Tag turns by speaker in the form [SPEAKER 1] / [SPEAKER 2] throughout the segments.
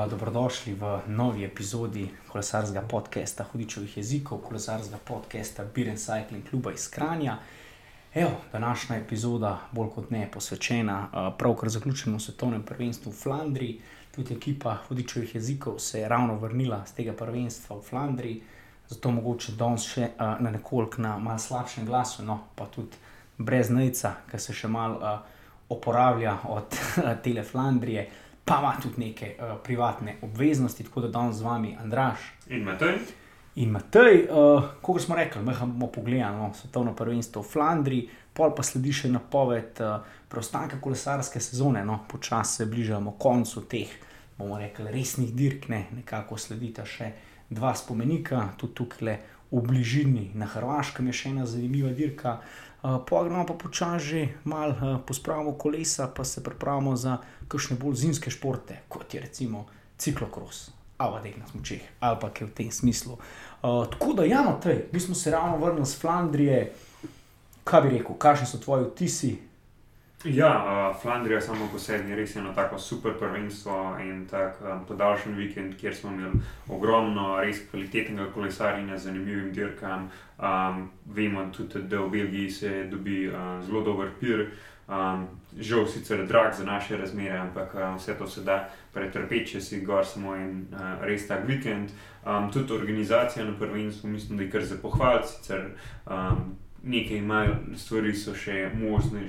[SPEAKER 1] pa dobrodošli v novi epizodi kolesarskega podcasta Hudičevih jezikov, kolesarskega podcasta Biren Cycling kluba iz Kranja. Evo, današnja epizoda bolj kot ne posvečena uh, pravkar zaključenemu svetovnem prvenstvu v Flandriji. Tudi ekipa Hudičevih jezikov se je ravno vrnila z tega prvenstva v Flandriji, zato mogoče danes še uh, na nekoliko na malce slabšem glasu, no pa tudi brez najca, ki se še malo uh, oporavlja od tele Flandrije pa ima tudi neke uh, privatne obveznosti, tako da danes z vami Andraš.
[SPEAKER 2] In Matej.
[SPEAKER 1] In Matej, uh, kot smo rekli, mi bomo pogledali no, svetovno prvenstvo v Flandriji, pol pa sledi še napoved uh, preostanka kolesarske sezone, no, počasi se bližamo koncu teh, bomo rekli, resnih dirk, ne, nekako sledita še dva spomenika, tudi tukaj v bližini na Hrvaškem je še ena zanimiva dirka. Uh, Pogremo pa počasi, malo uh, pospravimo kolesa, pa se pripravimo za kakšne bolj zimske športe, kot je recimo ciklokros, ali pa na smočeh, ali pa kaj v tem smislu. Uh, tako da, ja, no, tej, mi smo se ravno vrnili z Flandrije. Kaj bi rekel, kakšni so tvoji vtisi?
[SPEAKER 2] Ja, uh, Flandrija samo po sebi je res eno tako super prvenstvo in tako um, podaljšan vikend, kjer smo imeli ogromno res kvalitetnega kolesarjenja z zanimivim dirkam. Um, vemo tudi, da v Belgiji se dobi uh, zelo dober pir. Um, žal sicer drag za naše razmere, ampak um, vse to se da pretrpeti, če si gor samo en uh, res tak vikend. Um, tudi organizacija na prvenstvu, mislim, da je kar za pohvaliti, sicer um, nekaj imajo stvari, so še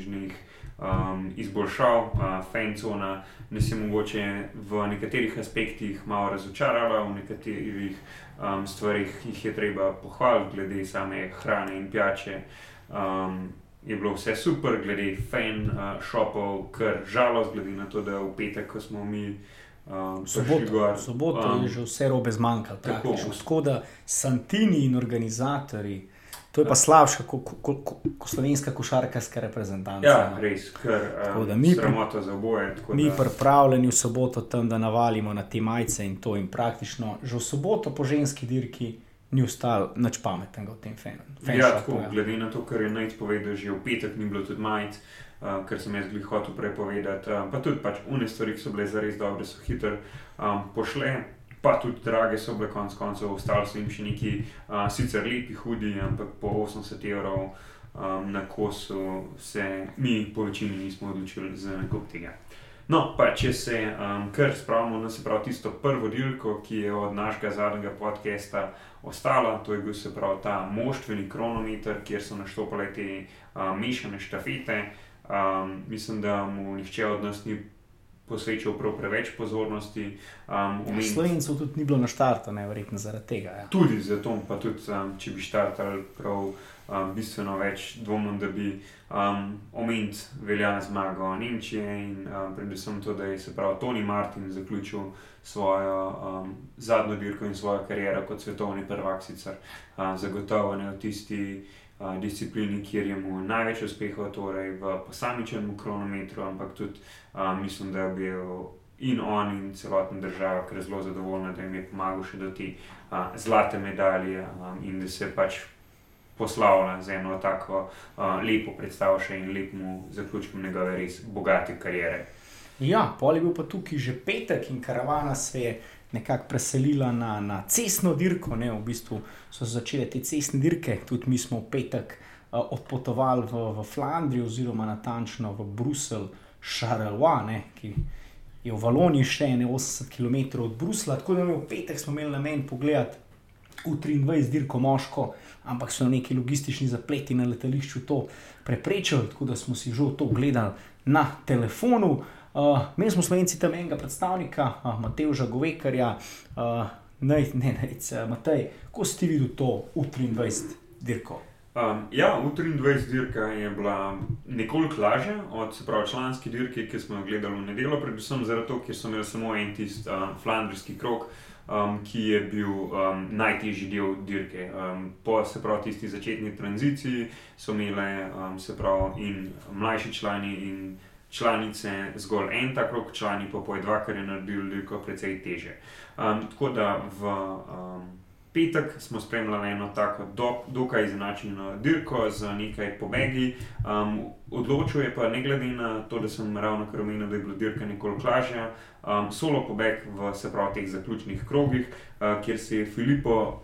[SPEAKER 2] njih. Um, izboljšav, uh, fancona, ne se mogoče v nekaterih aspektih malo razočarala, v nekaterih um, stvarih jih je treba pohvaliti, glede same hrane in pijače. Um, je bilo vse super, glede fan uh, shopov, kar žalost, glede na to, da v petek, ko smo mi. Um,
[SPEAKER 1] soboto soboto um, je že vse robe zmanjkalo, tako da Santini in organizatori. To je pa slabše kot ko, ko, ko, ko slovenska košarkarska reprezentanca.
[SPEAKER 2] Ja, no. res, ker um, mi imamo za oboje.
[SPEAKER 1] Mi da... pripravljeni v soboto tam, da navalimo na te majice in to in praktično že v soboto po ženski dirki ni ostalo nič pametnega v tem fenomenu.
[SPEAKER 2] Ja, tako, ja. glede na to, kar je najc povedal, že v petek ni bilo tudi majic, uh, kar sem jaz glih hotel prej povedati. Uh, pa tudi pač une stvari, ki so bile zares dobre, so hitro um, pošle. Pa tudi drage so bile, konec koncev, ostali so jim še neki, uh, sicer lepi, hudi, ampak po 80 evrov um, na kosu se mi, po večini, nismo odločili za nekaj tega. No, pa če se um, kar spravimo na se pravi tisto prvo dirko, ki je od našega zadnjega podcasta ostala, to je bil se pravi ta moštveni kronometer, kjer so naštopile te um, mešane štafete. Um, mislim, da mu nihče od nas ni posvečal prav preveč pozornosti. Um,
[SPEAKER 1] umen... Slovencev tudi ni bilo na štartu, ne verjetno zaradi tega. Ja.
[SPEAKER 2] Tudi zato, pa tudi um, če bi štartali prav um, bistveno več dvomim, da bi um, omenil veljavno zmago Nemčije in um, predvsem to, da je se pravi Tony Martin zaključil svojo um, zadnjo dirko in svojo kariero kot svetovni prvak, sicer um, zagotovo ne v tisti. Disciplini, kjer je mu največ uspehov, torej v posamičnem kronometru, ampak tudi um, mislim, da je bil in on, in celotna država, ker je zelo zadovoljna, da jim je pomagal še do te uh, zlate medalje um, in da se pač poslavlja z eno tako uh, lepo predstavo še in lepim zaključkom njegove res bogate kariere.
[SPEAKER 1] Ja, pol je bil pa tukaj že petek in karavana se je nekako preselila na, na cestno dirko. Ne, v bistvu so začele te cestne dirke, tudi mi smo v petek uh, odpotovali v, v Flandrijo, oziroma natančno v Bruselj, Šarelva, ki je v Valoniji še 80 km od Brusla. Tako da v petek smo imeli namen pogledati v 23 dirko moško, ampak so neki logistični zapleti na letališču to preprečili, tako da smo si že to gledali na telefonu. Uh, mi smo slovenci tam enega predstavnika, uh, Mateja Govekarja, uh, ne, ne, ne, uh, Matej, ko si videl to v 23 dirko?
[SPEAKER 2] Um, ja, v 23 dirka je bila nekoliko lažja od pravi, članske dirke, ki smo jo gledali v nedeljo, predvsem zato, ker so imeli samo en tisti uh, flandrijski krok um, ki je bil um, najtežji del dirke. Um, po se pravi tisti začetni tranziciji so imele um, se pravi in mlajši člani in članice zgolj en tak rok, člani pa poj dva, kar je naredil dirko precej teže. Um, tako da v um, petek smo spremljali eno tako do, dokaj izenačeno dirko z nekaj pobegi. Um, odločil je pa, ne glede na to, da sem ravno kar omenil, da je bila dirka nekoliko lažja, um, solo pobeg v se pravi teh zaključnih krogih, uh, kjer se je Filippo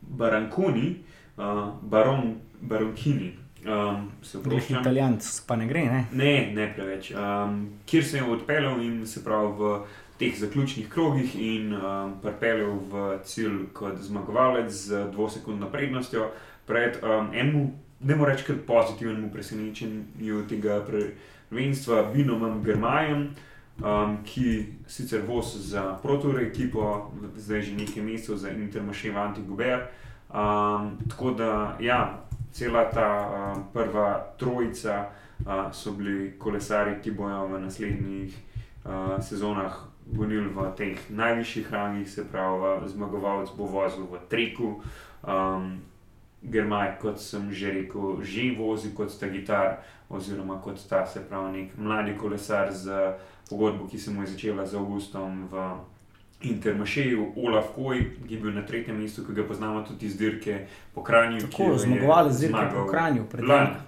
[SPEAKER 2] Baranconi, uh, Baron, Baronkini. Um, se
[SPEAKER 1] Drugih italijanc pa ne gre, ne?
[SPEAKER 2] Ne, ne preveč. Um, kjer se je odpeljal in se pravi v teh zaključnih krogih in um, pripeljal v cilj kot zmagovalec z dvosekundno prednostjo pred um, enim, ne morem reči, pozitivnim presenečenjem tega prvenstva, Binomom Germajem. Um, ki sicer vozi za protore ekipo, zdaj že nekaj mesecev za Intermašiv Antiguber. Um, tako da, ja, cela ta um, prva trojica uh, so bili kolesari, ki bojo v naslednjih uh, sezonah gonili v teh najvišjih rangih, se pravi, zmagovalec bo vozil v Treku. Um, Germaj, kot sem že rekel, že vozi kot sta gitar, oziroma kot ta, se pravi, nek mladi kolesar z pogodbo, ki se mu je začela z Augustom v Intermašeju, Olaf Koj, ki je bil na tretjem mestu, ki ga poznamo tudi iz dirke po Kranju.
[SPEAKER 1] Tako, zmagovalec z dirke po Kranju, pred,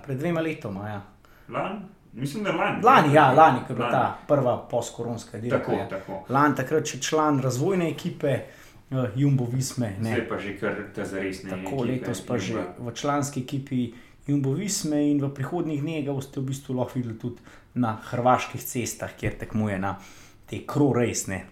[SPEAKER 1] pred dvema letoma. Ja.
[SPEAKER 2] Lan? Mislim, da lani.
[SPEAKER 1] Lani, ja, lani, ko je bila ta prva postkoronska dirka.
[SPEAKER 2] Tako, ja. tako.
[SPEAKER 1] Lani takrat še član razvojne ekipe. Uh, Jumbo Visme. Ne.
[SPEAKER 2] Zdaj pa že kar te zaresne.
[SPEAKER 1] Tako ekipe, letos pa že v članski ekipi Jumbo Visme in v prihodnjih dneh ga boste v bistvu lahko videli tudi na hrvaških cestah, kjer tekmuje na te kroresne.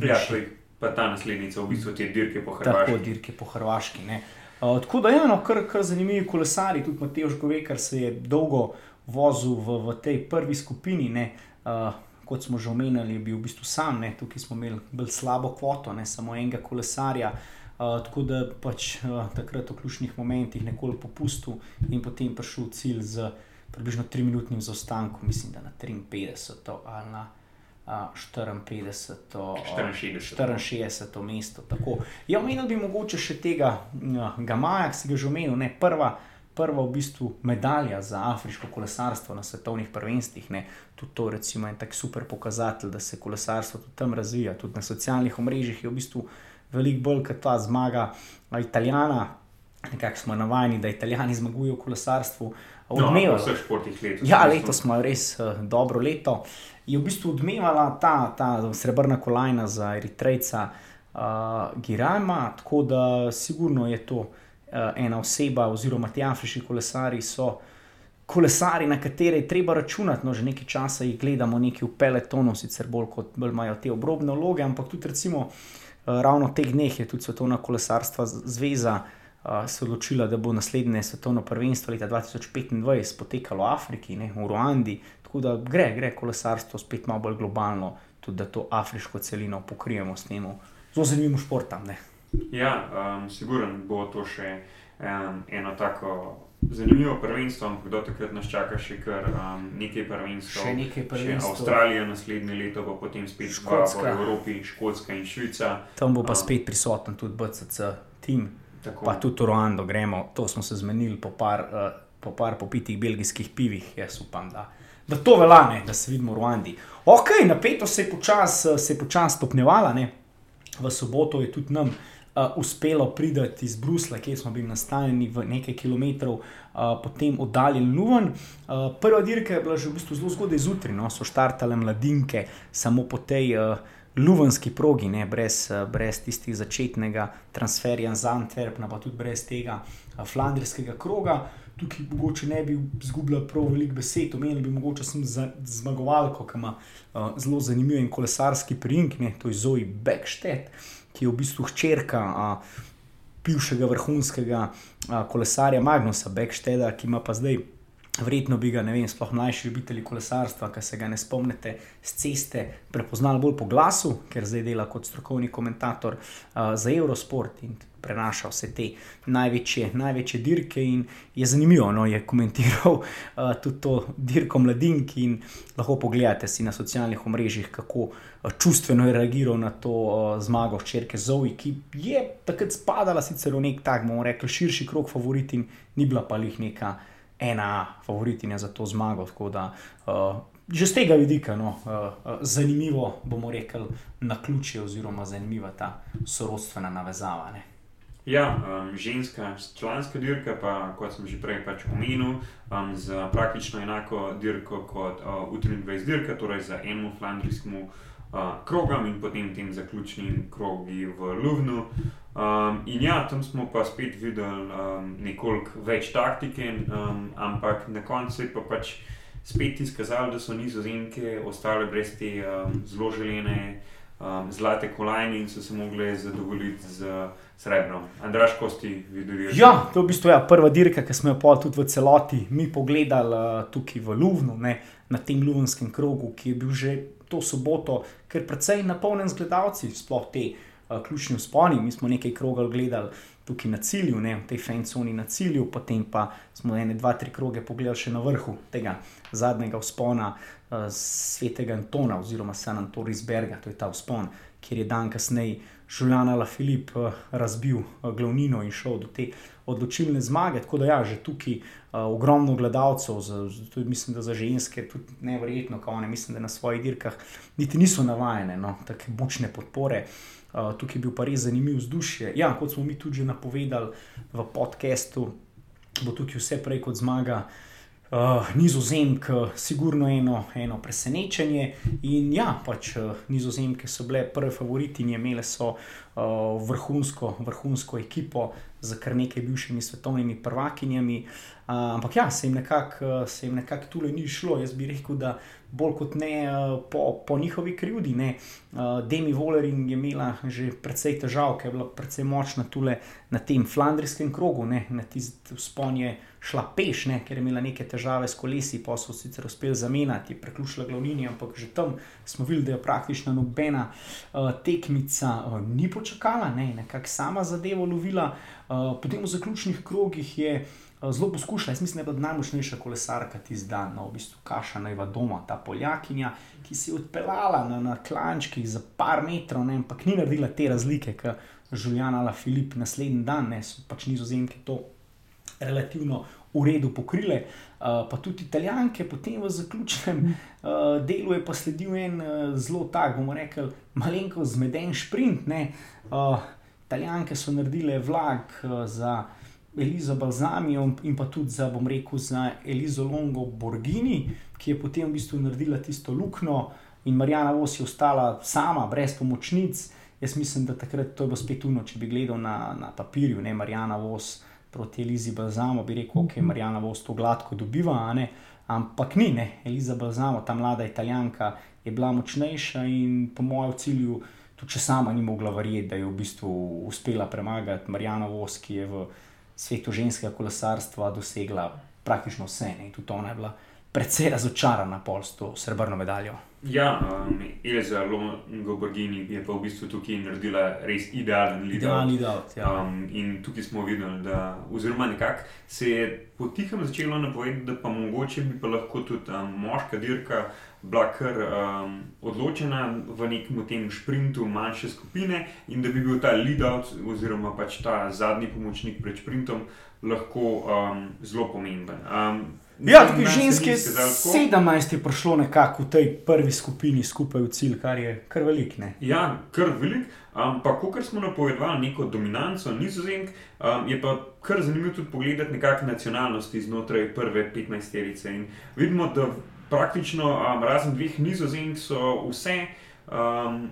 [SPEAKER 2] Ja, to je pa ta naslednica v bistvu te dirke po Hrvaški.
[SPEAKER 1] Tako dirke po Hrvaški. Uh, tako da eno, kar, kar zanimivi kolesari, tudi Matej Žgove, kar se je dolgo vozil v, v tej prvi skupini. Uh, kot smo že omenili, je bil v bistvu sam, ne? tukaj smo imeli bolj slabo kvoto, ne samo enega kolesarja. Uh, tako da pač uh, takrat v ključnih momentih nekoliko popustil in potem prišel cilj z približno 3-minutnim zaostankom, mislim, da na 53 ali na uh, 54, 64. 64 mesto. Ja, omenil bi mogoče še tega uh, Gamaja, ki si ga že omenil, ne prva prva v bistvu medalja za afriško kolesarstvo na svetovnih prvenstvih. Ne. Tudi to recimo, je tako super pokazatelj, da se kolesarstvo tudi tam razvija. Tudi na socialnih omrežjih je v bistvu veliko bolj kot ta zmaga Italijana. Nekako smo navajeni, da Italijani zmagujejo v kolesarstvu.
[SPEAKER 2] Odmevala, no, športih letos.
[SPEAKER 1] Ja, letos smo res uh, dobro leto. Je v bistvu odmevala ta, ta srebrna kolajna za Eritrejca uh, Girama, tako da sigurno je to. Eh, ena oseba, oziroma ti afriški kolesari so kolesari, na katere je treba računati. No, že nekaj časa jih gledamo, nekaj v peletonu, sicer bolj kot bolj imajo te obrobne vloge, ampak tudi recimo, eh, ravno teh dneh je tudi Svetovna kolesarstva zveza. Uh, se odločila, da bo naslednje svetovno prvenstvo leta 2025 potekalo v Afriki, ne, v Ruandi, tako da gre, gre kolesarstvo spet malo bolj globalno, tudi da to afriško celino pokrijemo s tem zelo zanimivim športom.
[SPEAKER 2] Ja, um, siguren bo to še um, eno tako zanimivo prvenstvo, ampak do takrat nas čaka še kar um, nekaj prvenstv.
[SPEAKER 1] Še nekaj prvenstv.
[SPEAKER 2] Avstralija naslednje leto, pa potem spet Škotska, v Evropi, Škotska in Švica.
[SPEAKER 1] Tam bo pa um, spet prisoten tudi BCC tim, tako. pa tudi v Ruando gremo. To smo se zmenili po par, uh, po par popitih belgijskih pivih, jaz upam, da. Da to velane, da se vidimo v Ruandi. Ok, napeto se je počasi počas stopnjevala, v soboto je tudi nam uh, uh, uspelo priti iz Brusla, kjer smo bili nastanjeni v nekaj kilometrov, uh, potem oddaljeni Luven. Uh, prva dirka je bila že v bistvu zelo zgodaj zjutraj, no? so štartale mladinke, samo po tej uh, luvenski progi, ne? brez, uh, brez tistih začetnega transferja za Antwerpen, pa tudi brez tega uh, flandrijskega kroga. Tukaj mogoče ne bi izgubila prav veliko besed, omenili bi mogoče sem za zmagovalko, ki ima uh, zelo zanimiv in kolesarski ne, to je Zoe Beckstedt ki je v bistvu hčerka bivšega vrhunskega a, kolesarja Magnusa Becksteda, ki ima pa zdaj. Verjetno bi ga, ne vem, sploh mlajši ljubitelji kolesarstva, ki se ga ne spomnite z ceste, prepoznali bolj po glasu, ker zdaj dela kot strokovni komentator uh, za Eurosport in prenaša vse te največje, največje dirke. Je zanimivo, no, je komentiral uh, tudi to dirko mladinki in lahko pogledate si na socialnih omrežjih, kako uh, čustveno je reagiral na to uh, zmago hčerke Zoe, ki je takrat spadala sicer v nek tak, bomo rekli, širši krok favoritin, ni bila pa jih neka ena favoritinja za to zmago. Da, uh, že z tega vidika, no, uh, zanimivo bomo rekli na ključe, oziroma zanimiva ta sorodstvena navezava. Ne.
[SPEAKER 2] Ja, um, ženska članska dirka, pa kot sem že prej pač omenil, um, z praktično enako dirko kot uh, U23 dirka, torej za eno flandrijskemu uh, krogom in potem tem zaključnim krogi v Luvnu. Um, in ja, tam smo pa spet videli um, nekoliko več taktike, um, ampak na koncu je pa pač spet izkazalo, da so nizozemke ostale brez te um, zelo želene um, zlate kolajne in so se mogli zadovoljiti z srebrom. Andraš, ko si videl?
[SPEAKER 1] Ja, to je v bistvu ja, prva dirka, ki smo jo pa tudi v celoti mi pogledali uh, tukaj v Luvnu, ne, na tem Luvenskem krogu, ki je bil že to soboto, ker precej napolnjen z gledalci, sploh te uh, ključne sponi. Mi smo nekaj krogal gledali tukaj na cilju, ne, v tej fenconi na cilju, potem pa smo ene, dva, tri kroge pogledali še na vrhu tega zadnjega vzpona uh, svetega Antona oziroma San Antorisberga, to je ta vzpon, kjer je dan kasneje Žuljana La Filip uh, razbil uh, glavnino in šel do te odločilne zmage. Tako da ja, že tukaj uh, ogromno gledalcev, za, tudi mislim, da za ženske, tudi nevrjetno, kao one, mislim, da na svojih dirkah niti niso navajene, no, tako bučne podpore. Uh, tukaj je bil pa res zanimiv vzdušje. Ja, kot smo mi tudi napovedali v podkastu, bo tukaj vse prej kot zmaga. Uh, nizozemk, sigurno eno, eno presenečenje. In ja, pač uh, nizozemke so bile prve favoritinje, imele so uh, vrhunsko, vrhunsko ekipo z kar nekaj bivšimi svetovnimi prvakinjami. Uh, ampak ja, se jim nekako nekak tukaj ni šlo. Jaz bi rekel, da bolj kot ne uh, po, po njihovi krivdi. Uh, Demi Wolering je imela že precej težav, ker je bila precej močna tukaj na tem flandrijskem krogu, ne, na tisti sponje šla peš, ne, ker je imela neke težave s kolesi, pa so sicer uspeli zamenjati, preključila glavnini, ampak že tam smo videli, da je praktično nobena uh, tekmica uh, ni počakala, ne, nekako sama zadevo lovila. Uh, potem v zaključnih krogih je uh, zelo poskušala, jaz mislim, da je bila najmočnejša kolesarka tisti dan, no, v bistvu Kaša Najva doma, ta poljakinja, ki si je odpeljala na, na klančkih za par metrov, ne, ampak ni naredila te razlike, kot Žuljana Filip naslednji dan, ne, so pač nizozemke to relativno v redu pokrile, uh, pa tudi italijanke, potem v zaključnem uh, delu je pa sledil en uh, zelo tak, bomo rekli, malenko zmeden sprint. Uh, italijanke so naredile vlak uh, za Elizo Balzamijo in pa tudi za, bom rekel, za Elizo Longo Borgini, ki je potem v bistvu naredila tisto luknjo in Marijana Vos je ostala sama, brez pomočnic. Jaz mislim, da takrat to je bilo spet uno, če bi gledal na, na papirju, ne Marijana Vos proti Elizi Balzamo, bi rekel, ok, Marijana bo to gladko dobiva, ampak ni, ne. Eliza Balzamo, ta mlada italijanka, je bila močnejša in po mojem cilju, tudi če sama ni mogla verjeti, da je v bistvu uspela premagati Marijana Vos, ki je v svetu ženskega kolesarstva dosegla praktično vse. Ne. In tudi ona je bila precej razočarana pol s to srebrno medaljo.
[SPEAKER 2] Ja, um, Elza Longoborgini je pa v bistvu tukaj naredila res idealen
[SPEAKER 1] lead. Idealen lead. Ja.
[SPEAKER 2] Um, in tukaj smo videli, da oziroma nekako se je potihem začelo napovedati, da pa mogoče bi pa lahko tudi um, moška dirka bila kar um, odločena v nekem tem sprintu manjše skupine in da bi bil ta lead out oziroma pač ta zadnji pomočnik pred sprintom lahko um, zelo pomemben. Um,
[SPEAKER 1] Ja, tudi ženske, 17 je prišlo nekako v tej prvi skupini skupaj v cilj, kar je kar velik. Ne?
[SPEAKER 2] Ja, kar velik. Ampak, um, kot smo napovedovali, neko dominanco nizozemk, um, je pa kar zanimivo tudi pogledati nekakšne nacionalnosti znotraj prve 15-terice. In vidimo, da praktično um, razen dveh nizozemk so vse. Um,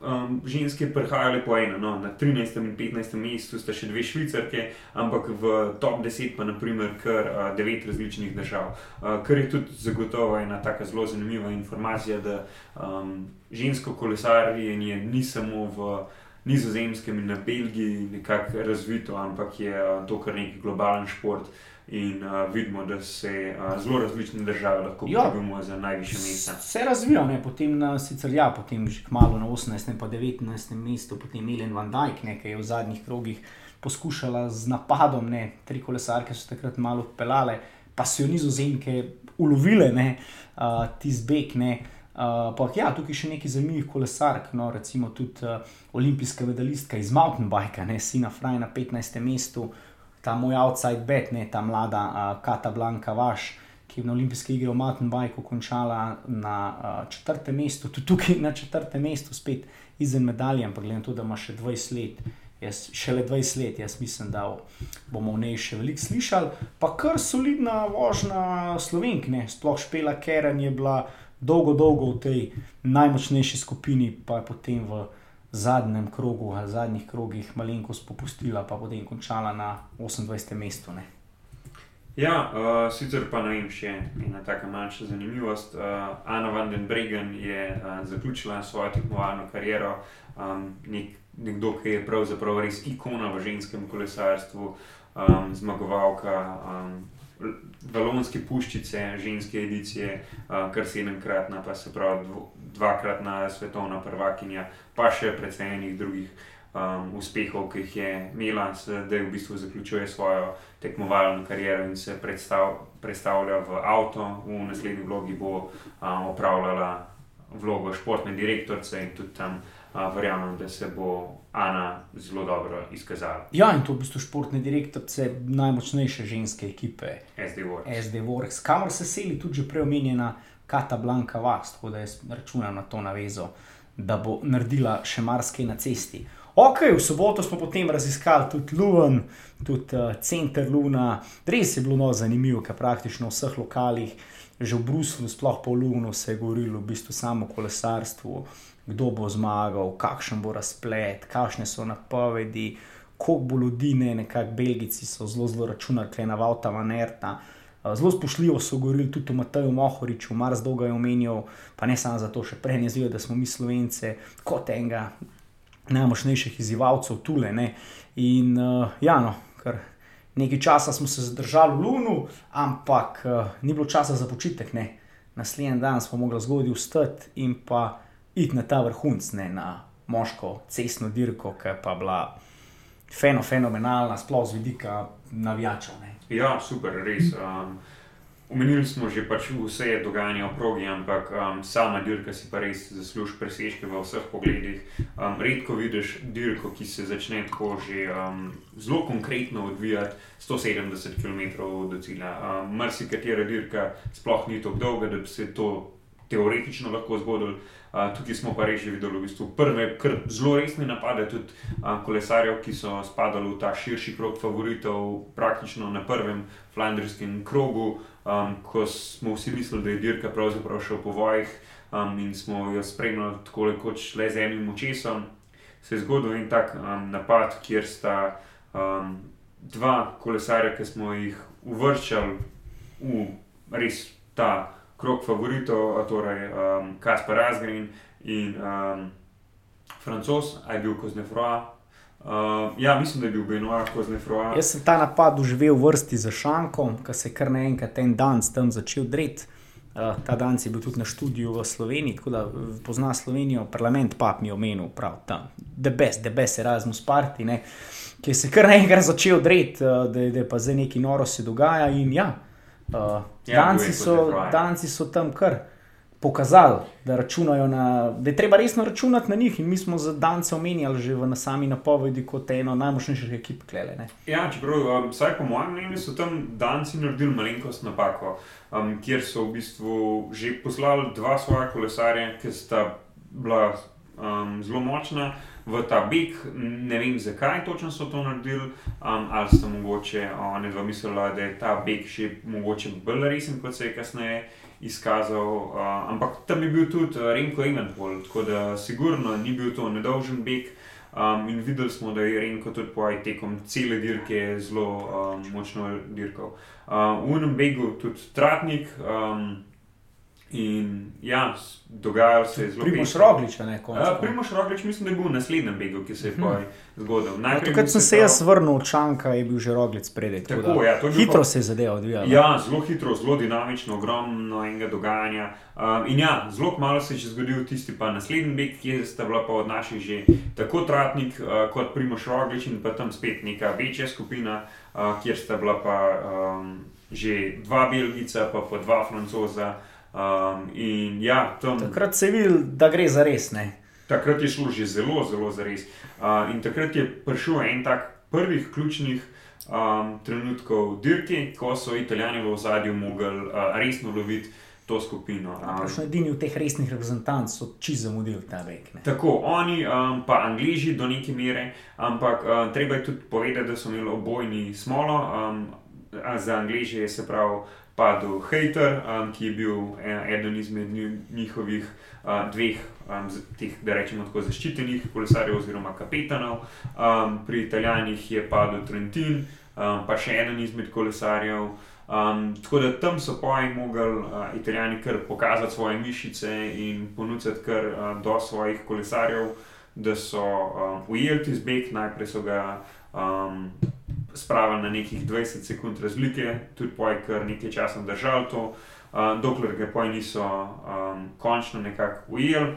[SPEAKER 2] um, ženske prihajale po eno, no, na 13. in 15. mestu sta še dve švicarke, ampak v top 10 pa naprimer kar uh, devet različnih držav. Uh, kar je tudi zagotovo ena tako zelo zanimiva informacija, da um, žensko kolesarjenje ni samo v nizozemskem in na Belgiji nekako razvito, ampak je uh, to kar neki globalen šport. In uh, vidimo, da se uh, zelo različne države lahko ja. za najvišje mesta.
[SPEAKER 1] Se razvijajo, potem na sicer ja, potem že kmalo na 18. in 19. mestu, potem Elen van Dijk, ki je v zadnjih krogih poskušala z napadom, ne, tri kolesarke so takrat malo pelale, pa so jo nizozemke ulovile, uh, ti zbek. Uh, pa ja, tukaj še nekaj zanimivih kolesark, no, recimo tudi uh, olimpijska medalistka iz Mountain Bike, ne, Sina Fraj na 15. mestu ta moj outside bet, ne ta mlada uh, Kata Blanka Vaš, ki je na olimpijske igre v Mountain Bikeu končala na uh, četrtem mestu, tudi tukaj na četrtem mestu, spet izven medalje, ampak glede na to, da ima še 20 let, Jaz šele 20 let, jaz mislim, da bomo v njej še veliko slišali. Pa kar solidna vožnja slovenk, ne? sploh špela Keren je bila dolgo, dolgo v tej najmočnejši skupini, pa je potem v zadnjem krogu ali zadnjih krogih malenkost popustila, pa potem končala na 28. mestu. Ne?
[SPEAKER 2] Ja, uh, sicer pa ne vem, še ena taka manjša zanimivost. Uh, Ana van den Bregen je uh, zaključila svojo tekmovalno kariero, um, nek, nekdo, ki je pravzaprav res ikona v ženskem kolesarstvu, um, zmagovalka. Um, Valonske puščice, ženske edicije, uh, kar sedemkratna, pa se pravi dvakratna svetovna prvakinja, pa še precej enih drugih um, uspehov, ki jih je imela, zdaj v bistvu zaključuje svojo tekmovalno kariero in se predstav, predstavlja v avto, v naslednji vlogi bo um, opravljala vlogo športne direktorice in tudi tam uh, verjamem, da se bo Ana zelo dobro izkazala.
[SPEAKER 1] Ja, in to v bistvu športne direktorice najmočnejše ženske ekipe SD Works, kamor se seli tudi že preomenjena Kata Blanka Vas, tako da jaz računam na to navezo. Da bo naredila še marsikaj na cesti. Ok, v soboto smo potem raziskali tudi Luven, tudi uh, center Luna. Res je bilo no, zanimivo, ker praktično v vseh lokalih, že v Bruslu, sploh po Lunu, se je govorilo v bistvu samo o kolesarstvu, kdo bo zmagal, kakšen bo razplet, kakšne so napovedi, koliko bo ljudi, ne nekako Belgijci so zelo, zelo računali, kaj je naval ta vanerta. Eh, zelo spoštljivo so govorili tudi o Mataju Mohoriču, Mars dolgo je omenjal, pa ne samo zato, še prej ne zvijo, da smo mi Slovence kot enega najmočnejših izzivalcev tule. Ne. In uh, ja, no, kar nekaj časa smo se zadržali v Lunu, ampak uh, ni bilo časa za počitek. Ne. Naslednji dan smo mogli zgoditi vstati in pa iti na ta vrhunc, ne, na moško cestno dirko, ki pa je bila feno, fenomenalna, sploh z vidika navijačev.
[SPEAKER 2] Ja, super, res. Um, Omenili smo že pač vse dogajanje v progi, ampak um, sama dirka si pa res zasluži presežke v vseh pogledih. Um, redko vidiš dirko, ki se začne tako že um, zelo konkretno odvijati 170 km do cilja. Um, Mrsi katera dirka sploh ni tako dolga, da bi se to teoretično lahko zgodilo. Uh, tukaj smo pa res že videli v bistvu prve, zelo resne napade, tudi uh, kolesarjev, ki so spadali v ta širši krog favoritov, praktično na prvem flandrskem krogu um, ko smo vsi mislili, da je dirka pravzaprav še po vojih um, in smo jo spremljali tako kot le z enim očesom, se je zgodil en tak um, napad, kjer sta um, dva kolesarja, ki smo jih uvrščali v res ta krok favoritov, torej um, Kaspar Razgrin in um, Francos, aj bil Koznefroa. Uh, ja, mislim, da je bil Benoit kot nefroa.
[SPEAKER 1] Jaz sem ta napad doživel v vrsti za šankom, ki se je kar naenkrat en dan tam začel dreti. Uh, ta dan je bil tudi na študiju v Sloveniji, tako da pozna Slovenijo, parlament pa mi je omenil, prav tam, da bes, da bes Erasmus Party, ne, ki se je kar naenkrat začel dreti, uh, da, da je pa zdaj neki noro se dogaja. In ja, uh, ja danci, so, danci so tam kar pokazali, da, na, da je treba resno računati na njih. In mi smo za Dance omenjali že v sami napovedi kot eno najmočnejših ekip. Klele,
[SPEAKER 2] ja, čeprav, um, vsaj po mojem mnenju, so tam Danci naredili malenkost napako, um, kjer so v bistvu že poslali dva svoja kolesarja, ki sta bila um, zelo močna. V ta beg, ne vem zakaj točno so to naredili, um, ali so mogoče oni dva mislili, da je ta beg še mogoče bolj resen, kot se je kasneje izkazal. Uh, ampak tam je bil tudi uh, Renko Evenpol, tako da sigurno ni bil to nedolžen beg. Um, in videli smo, da je Renko tudi po tekom cele dirke zelo um, močno dirkal. Uh, v enem begu tudi Tratnik. Um, In ja, dogajalo se je zelo
[SPEAKER 1] veliko. Primoš Roglič, ne končno.
[SPEAKER 2] Ja, Primoš Roglič, mislim, da je bil v naslednjem begu, ki se je hmm. zgodil.
[SPEAKER 1] Takrat sem se jaz vrnil od Čanka, je bil že Roglič predaj.
[SPEAKER 2] Tako, tako, ja,
[SPEAKER 1] hitro pa, se je zadeval odvijal.
[SPEAKER 2] Ja, zelo hitro, zelo dinamično, ogromno enega dogajanja. Um, in ja, zelo malo se je že zgodil tisti pa naslednji beg, ki sta bila pa od naših že tako Tratnik uh, kot Primoš Roglič in pa tam spet neka večja skupina, uh, kjer sta bila pa um, že dva Belgica, pa pa dva Francoza. Um, ja, tam,
[SPEAKER 1] takrat se je videl, da gre za res. Ne?
[SPEAKER 2] Takrat je šlo že zelo, zelo za res. Uh, in takrat je prišel en tak prvih ključnih um, trenutkov dirke, ko so Italijani v ozadju mogli uh, resno loviti to skupino.
[SPEAKER 1] Um, edini v teh resnih reprezentantih so čisto zamudili ta vek. Ne?
[SPEAKER 2] Tako, oni, um, pa Angliži do neke mere, ampak um, treba je tudi povedati, da so imeli obojni smolo. Um, za Angliže je se pravi padel Hater, um, ki je bil eden izmed njihovih uh, dveh, um, teh, da rečemo tako, zaščitenih kolesarjev oziroma kapetanov. Um, pri Italijanih je padel Trentin, um, pa še eden izmed kolesarjev. Um, tako da tam so pojem mogli uh, italijani kar pokazati svoje mišice in ponuditi kar uh, do svojih kolesarjev, da so um, ujeli ti zbeg, najprej so ga um, spravili na nekih 20 sekund razlike, tudi pojem kar nekaj časa držali to, uh, dokler ga pojem niso um, končno nekako ujeli.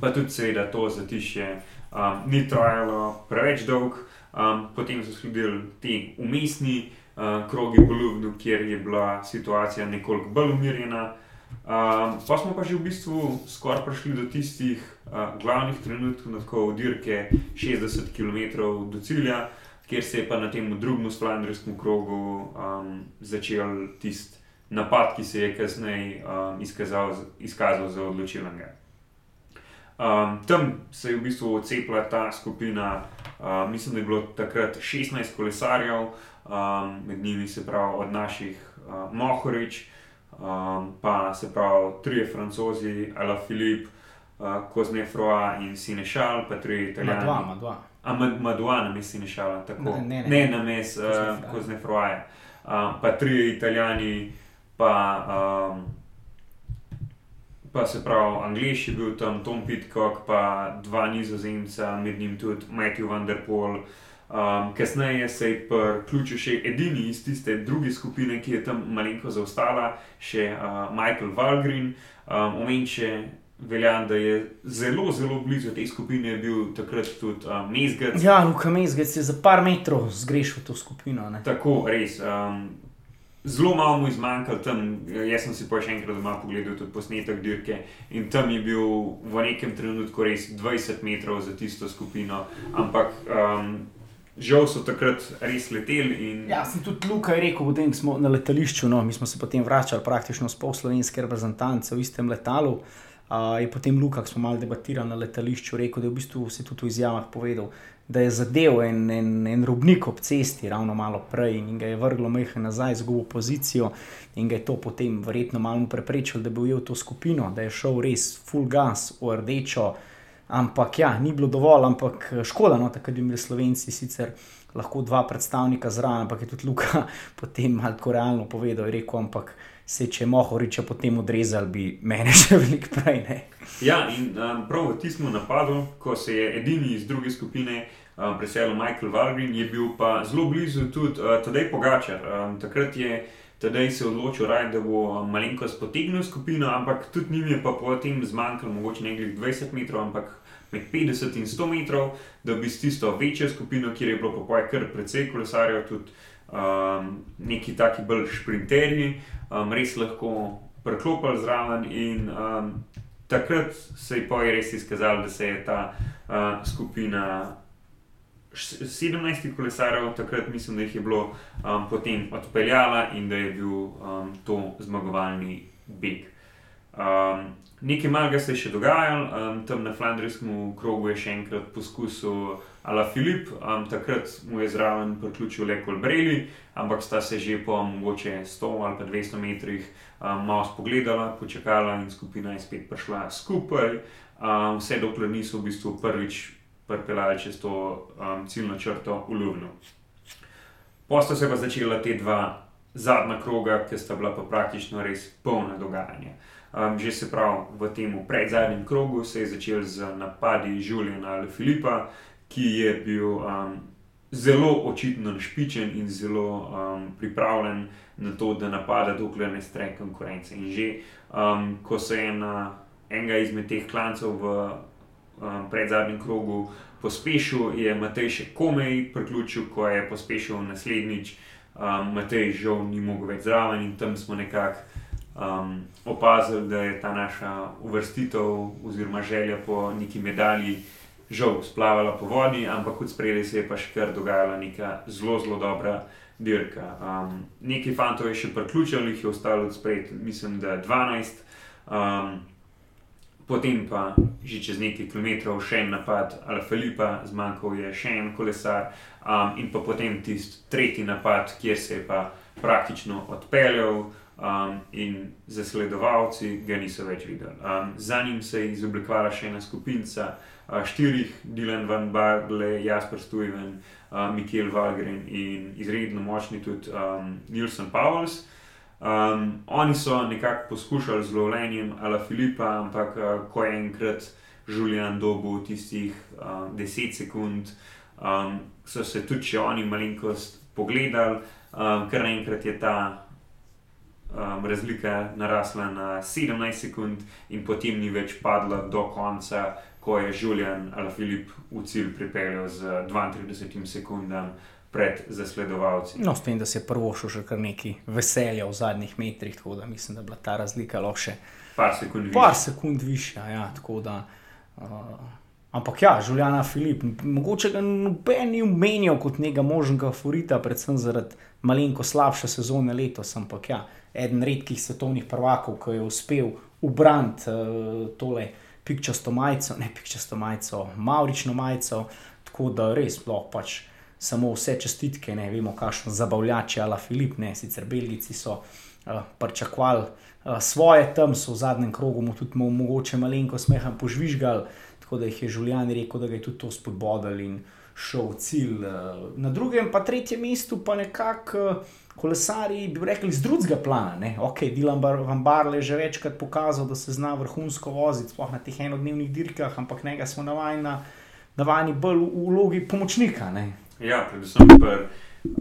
[SPEAKER 2] Pa tudi, seveda, to zatišje um, ni trajalo preveč dolg, um, potem so sledili ti umestni uh, krogi v Ljubnu, kjer je bila situacija nekoliko bolj umirjena. Um, pa smo pa že v bistvu skoraj prišli do tistih uh, glavnih trenutkov, tako dirke 60 km do cilja, kjer se je pa na tem drugem splandrijskem krogu um, začel tisti napad, ki se je kasneje um, izkazal, izkazal za odločilnega. Um, tam se je v bistvu odcepila ta skupina, uh, mislim, da je bilo takrat 16 kolesarjev, um, med njimi se pravi od naših uh, Mohorič, um, pa se pravi trije francozi, Ala Filip, uh, Koznefroa in Sinešal, pa tri italijani.
[SPEAKER 1] Dva, ima dva.
[SPEAKER 2] Madua na mestu Sinešala, tako ne, ne, ne. ne na mestu uh, Koznefroa. Uh, pa tri italijani, pa, um, pa se pravi, Angliš je bil tam, Tom Pitcock, pa dva nizozemca, med njim tudi Matthew Van Der Poel. Um, kasneje se je priključil še edini iz tiste druge skupine, ki je tam malenko zaostala, še uh, Michael Valgrin. Um, Omenče velja, da je zelo, zelo blizu te skupine bil takrat tudi um, Mezgec.
[SPEAKER 1] Ja, Luka Mezgec je za par metrov zgrešil to skupino. Ne?
[SPEAKER 2] Tako, res. Um, Zelo malo mu je zmanjkalo tam, jaz sem si pa še enkrat doma pogledal tudi posnetek dirke in tam je bil v nekem trenutku res 20 metrov za tisto skupino, ampak um, žal so takrat res leteli. In...
[SPEAKER 1] Ja, sem tudi Luka rekel, potem smo na letališču, no, mi smo se potem vračali praktično s pol slovenske reprezentance v istem letalu. Uh, je potem Luka, ki smo malo debatirali na letališču, rekel, da je v bistvu se tudi v izjavah povedal, da je zadev en, en, en robnik ob cesti, ravno malo prej in ga je vrglo mehko nazaj, zgubil pozicijo in ga je to potem verjetno malo preprečilo, da bi ujel to skupino, da je šel res full gas v rdečo. Ampak ja, ni bilo dovolj, ampak eh, škoda, no, da bi imeli Slovenci sicer lahko dva predstavnika zraven, ampak je tudi Luka potem malo realno povedal, je rekel, ampak se če mohoriče potem odrezali, bi mene še veliko prej. Ne.
[SPEAKER 2] Ja, in um, prav v tistem napadu, ko se je edini iz druge skupine um, preselil Michael Valgrin, je bil pa zelo blizu tudi uh, Tadej Pogačar. Um, takrat je Tadej se odločil, raj, da bo um, malenkost potegnil skupino, ampak tudi njim je pa potem zmanjkalo mogoče nekaj 20 metrov, ampak med 50 in 100 metrov, da bi s tisto večjo skupino, kjer je bilo poje kar precej kolesarjev, tudi um, neki taki bolj sprinterji, um, res lahko preklopili zraven. In um, takrat se je poje res izkazalo, da se je ta uh, skupina. 17 kolesarjev, takrat mislim, da jih je bilo um, potem odpeljala in da je bil um, to zmagovalni beg. Um, nekaj malega se je še dogajalo, um, tam na Flandrijskem krogu je še enkrat poskusil Ala Filip, um, takrat mu je zraven priključil le Kolbreli, ampak sta se že po mogoče 100 ali pa 200 metrih um, malo spogledala, počakala in skupina je spet prišla skupaj, um, vse dokler niso v bistvu prvič pripeljali čez to um, ciljno črto v Ljubno. Posta se pa začela te dva zadnja kroga, ki sta bila pa praktično res polna dogajanja. Um, že se pravi, v tem predzadnjem krogu se je začel z napadi Juliana ali Filipa, ki je bil um, zelo očitno špičen in zelo um, pripravljen na to, da napada, dokler ne stre konkurence. In že um, ko se je na enega izmed teh klancev v um, predzadnjem krogu pospešil, je Matej še komaj priključil, ko je pospešil naslednjič. Um, Matej žal ni mogel več zraven in tam smo nekako um, opazili, da je ta naša uvrstitev oziroma želja po neki medalji žal splavala po vodi, ampak kot spredaj se je pa še kar dogajala neka zelo, zelo dobra dirka. Um, nekaj fantov je še priključil, jih je ostalo odspred, mislim, da 12. Um, potem pa že čez nekaj kilometrov še en napad Ala Filipa, zmanjkal je še en kolesar, um, in pa potem tisti tretji napad, kjer se je pa praktično odpeljal. Um, in zasledovalci ga niso več videli. Um, za njim se je izoblikovala še ena skupina, uh, štirih, Dylan van Barle, Jasper Stuyven, uh, Mikel Valgren in izredno močni tudi um, Nilsen Powells. Um, oni so nekako poskušali z lovljenjem Ala Filipa, ampak uh, ko je enkrat Julian dobil tistih uh, 10 sekund, um, so se tudi oni malenkost pogledali, um, ker naenkrat je ta um, razlika narasla na 17 sekund, in potem ni več padla do konca, ko je Julian ali Filip v cilj pripeljal z 32 sekundami. Pred zasledovalci.
[SPEAKER 1] No, s tem, da se je prvo šlo še kar nekaj veselja v zadnjih metrih, tako da mislim, da je bila ta razlika lahko še
[SPEAKER 2] par sekund višja.
[SPEAKER 1] Par sekund višja ja, da, uh, ampak ja, Žuljana Filip, mogoče ga noben ni omenjal kot nekega možnega favorita, predvsem zaradi malenko slabše sezone letos. Ampak ja, eden redkih svetovnih prvakov, ki je uspel ubraniti uh, tole pikčasto majico, ne pikčasto majico, maurično majico, tako da res sploh pač. Samo vse čestitke, ne vemo, kakšno zabavljače ali Filip, ne sicer Belgijci so uh, pričakovali uh, svoje tam, so v zadnjem krogu mu tudi mogoče malenko smeha požvižgali, tako da jih je Žuljan rekel, da ga je tudi to spodbodal in šel v cilj. Uh, na drugem, pa tretjem mestu, pa nekako. Uh, kolesari, bi rekli, z drugega plana. Ne? Ok, Dilan Van Barle je že večkrat pokazal, da se zna vrhunsko voziti, sploh na teh enodnevnih dirkah, ampak nekaj smo navajeni, navajeni bolj v vlogi pomočnika. Ne?
[SPEAKER 2] Ja, predvsem pri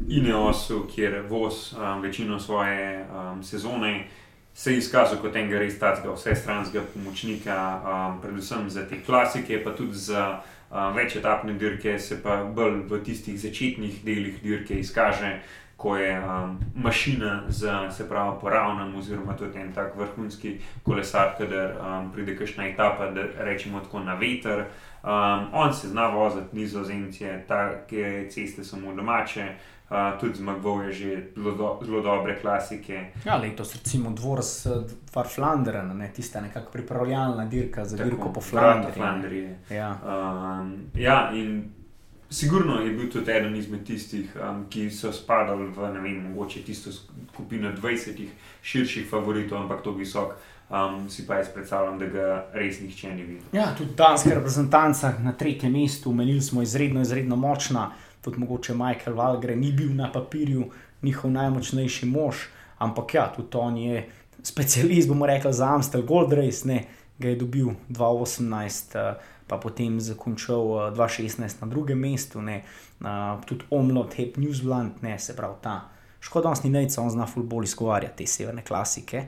[SPEAKER 2] Ineosu, kjer voz um, večino svoje um, sezone. Se je izkazal kot enega res takega vsestranskega pomočnika, um, predvsem za te klasike, pa tudi za um, večetapne dirke, se pa bolj v tistih začetnih delih dirke izkaže ko je um, mašina za se pravi poravnan, oziroma tudi en tak vrhunski kolesar, kader um, pride kakšna etapa, da rečemo tako na veter. Um, on se zna voziti nizozemce, take ceste so mu domače. Uh, tudi zmagoval je že zelo, zelo dobre klasike.
[SPEAKER 1] Ja, letos recimo dvoriš v Flandriju, ne tiste nekako pripravljalna dirka za dirko po Flandriji.
[SPEAKER 2] Ja. Um, ja, in Sigurno je bil tudi eden izmed tistih, um, ki so spadali v ne vem, mogoče tisto skupino 20 širših favoritov, ampak to visok. Um, si pa jaz predstavljam, da ga res nihče ni videl.
[SPEAKER 1] Ja, tudi danska reprezentanca na tretjem mestu, menili smo izredno, izredno močna. Tudi mogoče Michael Valgre ni bil na papirju njihov najmočnejši mož, ampak ja, tudi on je specialist, bomo rekli, za Amstel Gold Race, ne, ga je dobil 2018. Uh, pa potem zakončal uh, eh, 2016 na drugem mestu, ne, uh, tudi Omlot, Hep Newsland, ne, se pravi ta. Škoda, da ni najca, on zna fulbol izgovarjati te severne klasike.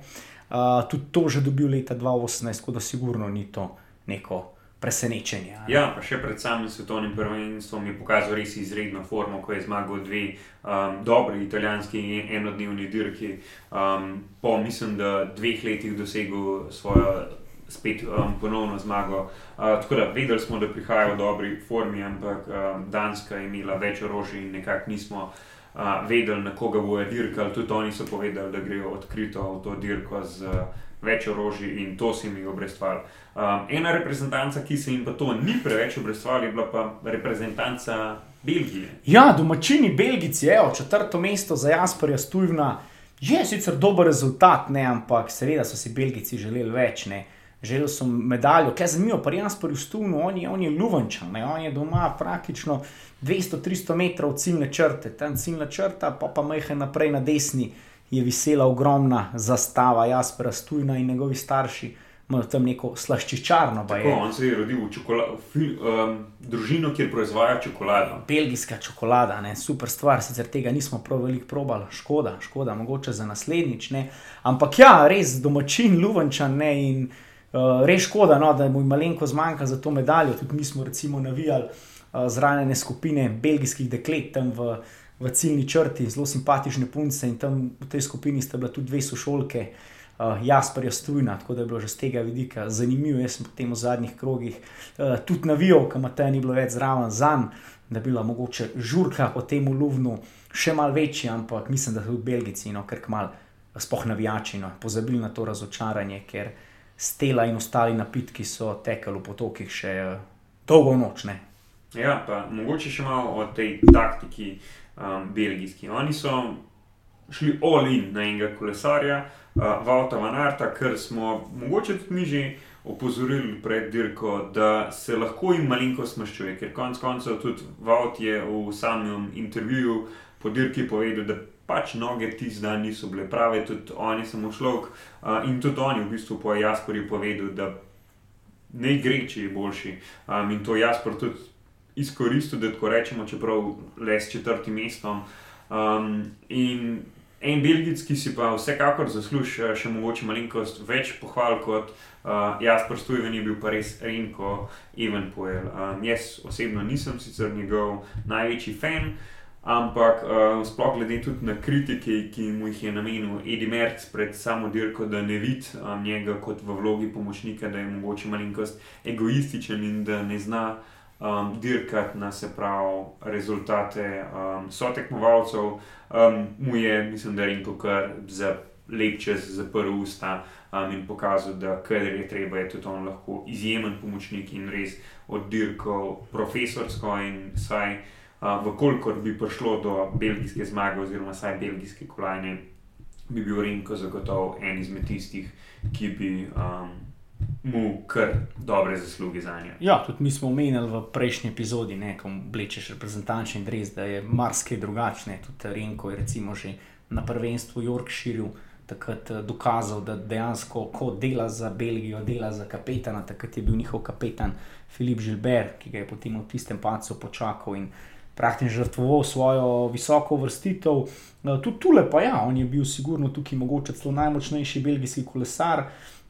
[SPEAKER 1] Uh, tudi to že dobil leta 2018, tako da sigurno ni to neko presenečenje.
[SPEAKER 2] Ne? Ja, pa še pred samim svetovnim prvenstvom je pokazal res izredno formo, ko je zmagal dve um, dobri italijanski enodnevni dirki. Um, po mislim, da dveh letih dosegel svojo spet um, ponovno zmago. Uh, tako da vedeli smo, da prihajajo v dobri formi, ampak um, Danska je imela več orožja in nekako nismo uh, vedeli, na koga bojo dirkali. Tudi oni so povedali, da grejo odkrito v to dirko z uh, več orožja in to se jim je obrestvalo. Um, ena reprezentanca, ki se jim pa to ni preveč obrestvalo, je bila pa reprezentanca Belgije.
[SPEAKER 1] Ja, domačini Belgijci, evo, četrto mesto za Jasperja Stujvna. Je sicer dober rezultat, ne, ampak seveda so si Belgijci želeli več. Ne želel sem medaljo, kaj je zanimivo, pa jaz pri Stunu, on je, on je Luvančan, ne? on je doma praktično 200-300 metrov ciljne črte, tam ciljna črta, pa pa majhen naprej na desni je visela ogromna zastava Jaspera Stuna in njegovi starši. Imajo tam neko slaščičarno.
[SPEAKER 2] Tako, on se je rodil v, v um, družino, kjer proizvaja čokolado.
[SPEAKER 1] Belgijska čokolada, ne? super stvar, sicer tega nismo prav veliko probali, škoda, škoda, mogoče za naslednjič. Ne? Ampak ja, res domačin, luvančan ne in. Uh, res škoda, no, da mu je malenko zmanjka za to medaljo. Tudi mi smo recimo navijali uh, zranjene skupine belgijskih deklet tam v, v ciljni črti, zelo simpatične punce in tam v tej skupini sta bila tudi dve sošolke. uh, Jasperja Strujna, tako da je bilo že z tega vidika zanimivo. Jaz sem potem v zadnjih krogih uh, tudi navijal, kam te ni bilo več zraven za njim, da bi bila mogoče žurka o tem uluvnu še mal večja, ampak mislim, da tudi Belgijci, no, ker kmal spoh navijači, no, pozabili na to razočaranje, ker stela in ostali napitki so tekali v potokih še uh, dolgo noč. Ne.
[SPEAKER 2] Ja, pa mogoče še malo o tej taktiki um, belgijski. Oni so šli all-in na enega kolesarja, uh, Vauta Vanarta, ker smo mogoče tudi mi že opozorili pred dirko, da se lahko jim malenkost maščuje, ker konec koncev tudi Vaut je v samem intervjuju po dirki povedal, da pač noge tisti dan niso bile prave, tudi oni samo šlok uh, in tudi oni v bistvu po Jasperju povedal, da ne gre, če je boljši. Um, in to Jasper tudi izkoristil, da tako rečemo, čeprav le s četrtim mestom. Um, in En Belgijc, ki si pa vsekakor zasluži še mogoče malenkost več pohval kot uh, jaz, prostujen je bil pa res Renko Evenpoel. Um, jaz osebno nisem sicer njegov največji fan, ampak uh, sploh glede tudi na kritike, ki mu jih je namenil Edi Merc pred samo dirko, da ne vidi um, njega kot v vlogi pomočnika, da je mogoče malenkost egoističen in da ne zna um, dirkati na se pravi rezultate um, sotekmovalcev. Um, mu je, mislim, da je rekel kar za lep čas zaprl usta um, in pokazal, da kar je treba, je tudi on lahko izjemen pomočnik in res oddirkal profesorsko in saj. Uh, Vkolikor bi prišlo do belgijske zmage, oziroma vsaj belgijske kolajne, bi bil Renko zagotovo en izmed tistih, ki bi um, mu kar dobre zasluge za njo.
[SPEAKER 1] Ja, tudi mi smo omenili v prejšnji epizodi, ko blečeš reprezentančni dres, da je marsikaj drugačne. Tudi Renko je recimo že na prvenstvu Yorkshireu takrat eh, dokazal, da dejansko, ko dela za Belgijo, dela za kapetana, takrat je bil njihov kapetan Filip Žilber, ki ga je potem v tistem pacu počakal in praktično žrtvoval svojo visoko vrstitev. Eh, tudi tule pa ja, on je bil sigurno tukaj mogoče celo najmočnejši belgijski kolesar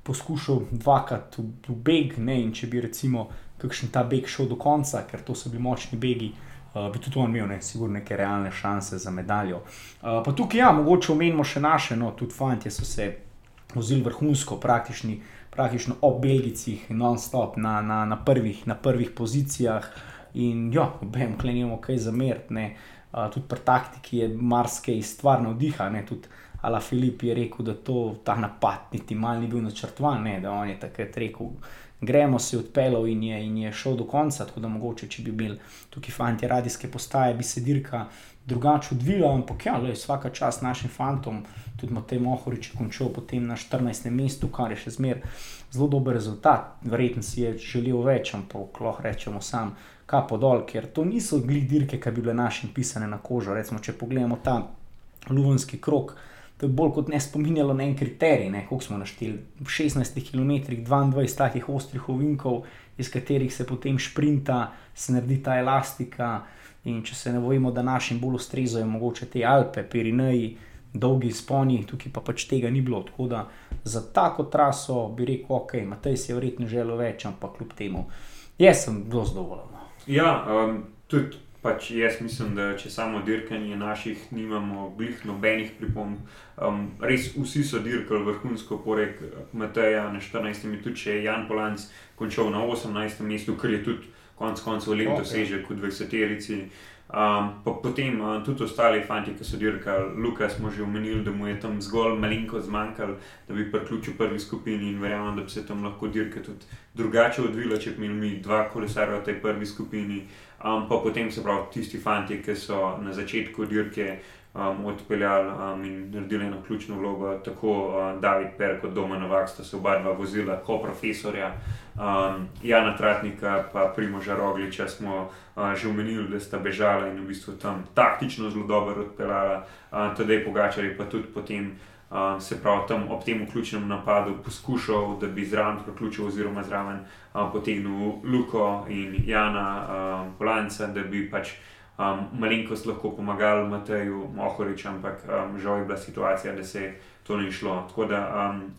[SPEAKER 1] poskušal dvakrat v, v beg, ne, in če bi recimo kakšen ta beg šel do konca, ker to so bili močni begi, uh, bi tudi on imel ne, neke realne šanse za medaljo. Uh, pa tukaj, ja, mogoče omenimo še naše, no, tudi fanti so se vozili vrhunsko, praktični, praktično ob Belgicih, non-stop na, na, na, prvih, na prvih pozicijah. In ja, obem, klenimo kaj za mer, uh, tudi pri taktiki je marsikaj stvar navdiha, ne, tudi Ala Filip je rekel, da to, ta napad niti mal ni bil načrtovan, ne, da on je takrat rekel, gremo se odpeljal in, in je šel do konca. Tako da mogoče, če bi bil tukaj fanti radijske postaje, bi se dirka drugače odvila, ampak ja, le, vsaka čas našim fantom, tudi Matej Mohorič je končal potem na 14. mestu, kar je še zmer zelo dober rezultat. Verjetno si je želel več, ampak lahko rečemo sam. Kapo dol, ker to niso glih dirke, ki bi bile našim pisane na kožo. Recimo, če pogledamo ta luvenski krok, to je bolj kot ne spominjalo na en kriterij, kako smo našteli 16 km, 22 takih ostrih ovinkov, iz katerih se potem sprinta, se naredi ta elastika. In če se ne bojimo, da našim bolj ustrezajo mogoče te Alpe, Pirineji, dolgi sponi, tukaj pa pač tega ni bilo. Tako da za tako traso bi rekel, ok, Matej si je verjetno želel več, ampak kljub temu, jaz sem zelo zadovoljen. No.
[SPEAKER 2] Ja, um, tudi Pač jaz mislim, da če samo dirkanje naših nimamo, blih nobenih pripomb. Um, res vsi so dirkali vrhunsko, porek Mateja na 14. mestu, tudi če je Jan Polanc končal na 18. mestu, kar je tudi konec koncev lep dosežek v 20-terici. Um, pa potem um, tudi ostali fanti, ki so dirkali, Luka smo že omenili, da mu je tam zgolj malenko zmanjkalo, da bi priključil prvi skupini in verjamem, da bi se tam lahko dirka tudi drugače odvila, če bi imeli dva kolesarja v tej prvi skupini. Um, pa potem se pravi tisti fanti, ki so na začetku dirke um, odpeljali um, in naredili eno ključno vlogo, tako uh, David Per kot Doma Novak, sta se oba dva vozila, kot profesorja. Um, Jana Tratnika in Primoža Rogliča smo uh, že omenili, da sta bežala in v bistvu tam taktično zelo dobro odpeljala, uh, tudi Pogačari pa tudi potem. Uh, se pravi, tam ob tem ključnem napadu poskušal, da bi zraven priključil, oziroma zraven uh, potegnil Luko in Jana uh, Polanca, da bi pač um, malenkost lahko pomagali Mateju Mohoriču, ampak um, žal je bila situacija, da se to ni šlo. Tako da um,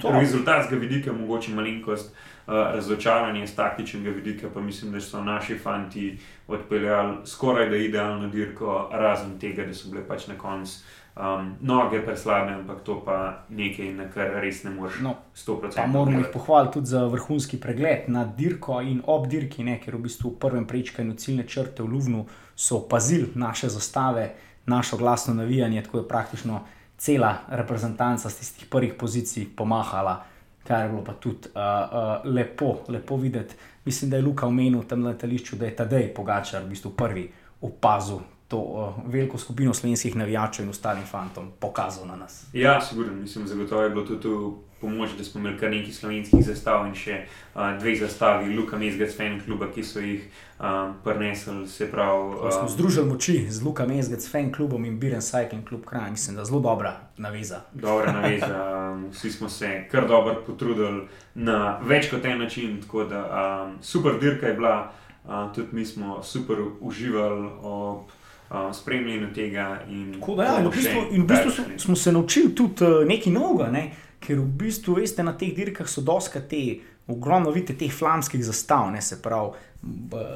[SPEAKER 2] To. Rezultatskega vidika, mogoče malenkost razočaranje, z taktičnega vidika, pa mislim, da so naši fanti odpeljali skoraj da idealno dirko, razen tega, da so bile pač na koncu um, noge preslabe, ampak to pa nekaj, na kar res ne moreš. No, 100%.
[SPEAKER 1] Moramo jih pohvaliti tudi za vrhunski pregled na dirko in ob dirki, ne, ker v bistvu v prvem prečkanju ciljne črte v Luvnu so opazili naše zastave, našo glasno navijanje, tako je praktično cela reprezentanca z tistih prvih pozicij pomahala. Kar je bilo pa tudi uh, uh, lepo, lepo videti. Mislim, da je Luka omenil tam na letališču, da je Tadej Pogačar v bistvu prvi opazil to uh, veliko skupino slovenskih navijačev in ostalim fantom pokazal na nas.
[SPEAKER 2] Ja, sigurno, mislim, zagotovo je bilo tudi pomoč, da smo imeli kar nekaj slovenskih zastav in še uh, dve zastavi, Luka Mezgec, fan kluba, ki so jih um, prenesli. Uh,
[SPEAKER 1] smo združili moči z Luka Mezgec, fan klubom in Biren Cycling Club Kraj, mislim, da je zelo dobra naveza.
[SPEAKER 2] Dobra naveza, um, vsi smo se kar dobro potrudili na več kot en način, tako da um, super dirka je bila, uh, tudi mi smo super uživali. Ob, uh, spremljanju tega.
[SPEAKER 1] Tako da, ja, in v bistvu, in v bistvu smo, smo se naučili tudi uh, nekaj novega, ne? ker v bistvu, veste, na teh dirkah so doska te, ogromno vidite teh flamskih zastav, ne se pravi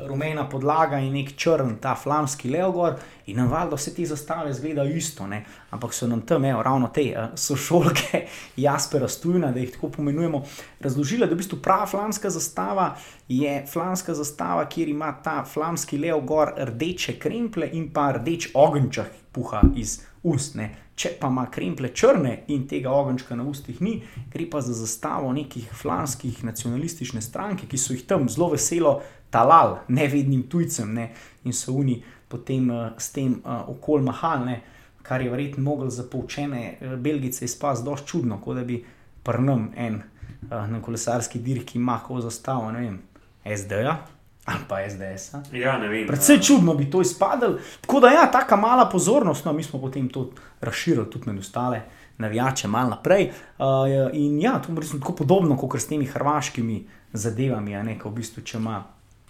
[SPEAKER 1] rumena podlaga in nek črn, ta flamski leogor, in nam valjda vse te zastave izgledajo isto, ne? ampak so nam tam, evo, ravno te uh, sošolke, Jaspera Stujna, da jih tako pomenujemo, razložile, da v bistvu prava flamska zastava je flamska zastava, kjer ima ta flamski leogor rdeče kremple in pa rdeč ogenčah puha iz ustne. Če pa ima kremple črne in tega ogenčka na ustih ni, gre pa za zastavo nekih flamskih nacionalističnih strank, ki so jih tam zelo veselo talal, nevednim tujcem, ne, in so oni potem uh, s tem uh, okol mahali, kar je verjetno moglo za poučene uh, Belgice izpasti dosti čudno, kot da bi prnem en uh, na kolesarski dirki mahal zastavo, ne vem, SD-ja. Ali pa SDS. -a.
[SPEAKER 2] Ja, ne vem.
[SPEAKER 1] Predvsej čudno bi to izpadlo. Tako da, ja, tako mala pozornost, no, mi smo potem to razširili tudi med ostale navijače, malo naprej. Uh, in ja, to je tako podobno kot s temi hrvaškimi zadevami, a ne, ko v bistvu če ima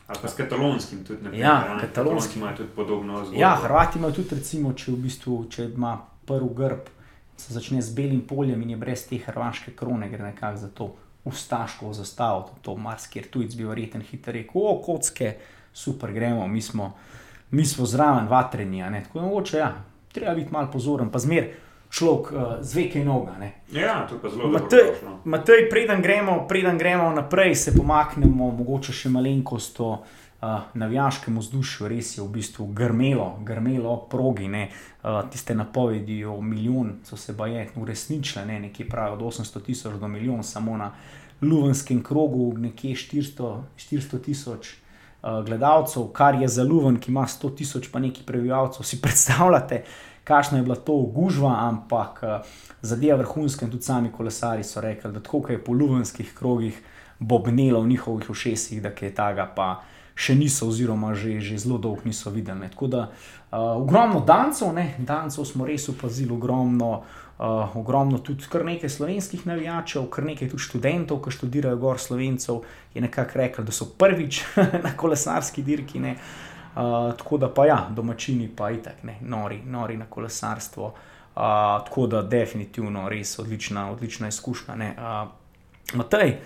[SPEAKER 2] Ali pa s katalonskim tudi
[SPEAKER 1] ne. Ja, katalonski
[SPEAKER 2] imajo tudi podobno zgodbo.
[SPEAKER 1] Ja, Hrvati imajo tudi, recimo, če, v bistvu, če ima prvi grb, se začne z belim poljem in je brez te hrvaške krone, gre nekako za to ustaško zastavo. To, to marsikjer tujci bi verjeten hitro rekel, o, kocke, super, gremo, mi smo, mi smo zraven, vatreni. Tako da mogoče, ja, treba biti malo pozoren, pa zmeraj človek uh, z veke noga.
[SPEAKER 2] Ja, to je zelo dobro.
[SPEAKER 1] Matej, preden gremo, preden gremo naprej, se pomaknemo, mogoče še malenkost o uh, navijaškem vzdušju, res je v bistvu grmelo, grmelo progi. Uh, tiste napovedi o milijon so se baje uresničile, ne? nekje pravijo od 800 tisoč do milijon, samo na Luvenskem krogu, nekje 400 tisoč. Gledalcev, kar je za Luven, ki ima 100 tisoč, pa nekaj prebivalcev, si predstavljate, uh, kakšna je bila to gužva, ampak uh, zadeva vrhunska in tudi sami kolesari so rekli, da tako je po luvenskih krogih bobnelo v njihovih ušesih, da je tega pa še niso, oziroma že, že zelo dolgo niso videli. Tako da uh, ogromno dancov, ne, dancov smo res opazili, ogromno. Uh, ogromno tudi kar nekaj slovenskih navijačev, kar nekaj tudi študentov, ki študirajo gor slovencev, je nekako rekel, da so prvič na kolesarski dirki. Uh, Uh, tako da pa ja, domačini pa itak, ne, nori, nori na kolesarstvo. Uh, tako da definitivno res odlična, odlična izkušnja. Uh, Matej,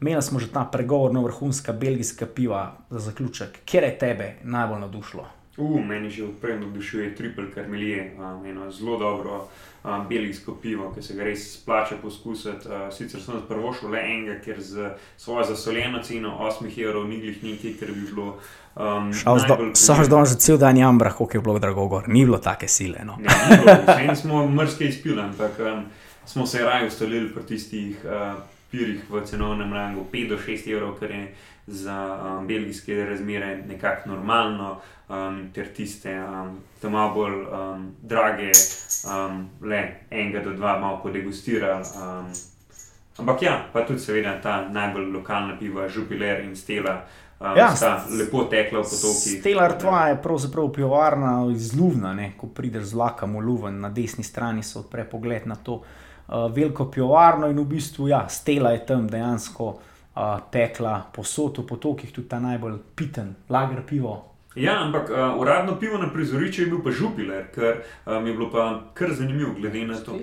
[SPEAKER 1] imeli smo že ta pregovor na vrhunska belgijska piva za zaključek. Kje je tebe najbolj navdušilo?
[SPEAKER 2] Uh, meni že odprej navdušuje Triple Carmelije, um, eno zelo dobro um, belgijsko pivo, ki se ga res splača poskusiti. Uh, sicer sem prvo šel le enega, ker z svojo zasoljeno ceno 8 evrov ni glih nekaj, ker bi bilo. Um,
[SPEAKER 1] Sam že danes cel dan jambra, koliko je bilo drago gor, ni bilo take sile. No.
[SPEAKER 2] Ne, smo mrske izpili, ampak um, smo se raje ustalili pri tistih uh, pirih v cenovnem rangu 5 do 6 evrov, kar je za um, belgijske razmere nekako normalno, um, ter tiste um, tam malo bolj um, drage, um, le enega do dva, malo podegustirali. Um, ampak ja, pa tudi seveda ta najbolj lokalna piva, Jupiler in Stela. Um, ja, lepo tekla v potokih.
[SPEAKER 1] Stelar tva je pravzaprav pivovarna iz Luvna, ne? ko prideš z vlakom v Luven, na desni strani so odpre pogled na to veliko pivovarno in v bistvu ja, Stela je tam dejansko uh, tekla posod v potokih, tudi ta najbolj piten, lager pivo.
[SPEAKER 2] Ja, ampak uh, uradno pivo na prizorišču je bil pa Župiler, ker um, je bilo pa kar zanimivo, glede na to.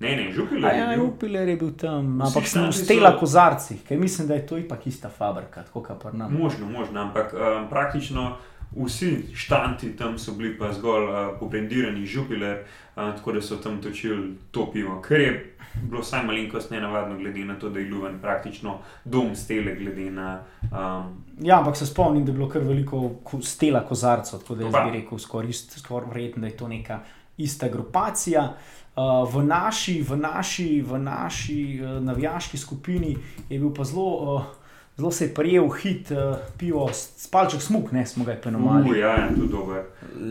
[SPEAKER 2] Ne, ne, Župiler je
[SPEAKER 1] Ja,
[SPEAKER 2] bil.
[SPEAKER 1] Jupiler je bil tam, ampak sem
[SPEAKER 2] štanti so-
[SPEAKER 1] stela kozarci, ker mislim, da je to ipak ista fabrika, kot pa nam.
[SPEAKER 2] Možno, možno, ampak um, praktično vsi štanti tam so bili pa zgolj uh, pobrendirani župiler, uh, tako da so tam točili to pivo, kar je bilo vsaj malenkost nenavadno, glede na to, da je Ljuven praktično dom stele, glede na. Um,
[SPEAKER 1] Ja, ampak se spomnim, da je bilo kar veliko ko- stela kozarcev, tako da jaz
[SPEAKER 2] Oba.
[SPEAKER 1] bi rekel, skoraj skoraj verjetno, da je to neka ista grupacija. Uh, v naši, v naši, v naši uh, navijaški skupini je bil pa zelo, uh, zelo se je prijel hit uh, pivo, spalček smuk, ne smo ga imenovali.
[SPEAKER 2] Uj, ja, je tudi dober.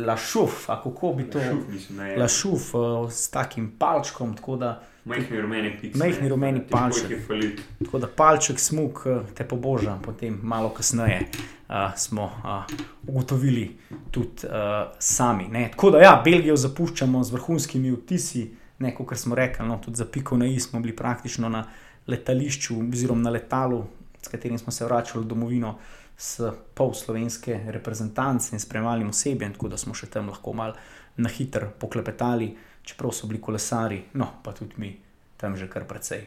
[SPEAKER 1] Lašuf, a kako bi to?
[SPEAKER 2] Šuf, mislim, da je.
[SPEAKER 1] Lašuf uh, s takim palčkom, tako da,
[SPEAKER 2] Majhni rumeni piks.
[SPEAKER 1] Majhni rumeni palček. tako da palček smuk uh, te poboža, potem malo kasneje uh, smo uh, ugotovili tudi uh, sami. Ne. Tako da, ja, Belgijo zapuščamo z vrhunskimi vtisi, ne, kot smo rekli, no, tudi za piko na i smo bili praktično na letališču, oziroma na letalu, s katerim smo se vračali v domovino. S pol slovenske reprezentance in spremljalnim osebjem, tako da smo še tam lahko malo na hitro poklepetali, čeprav so bili kolesari, no pa tudi mi tam že kar precej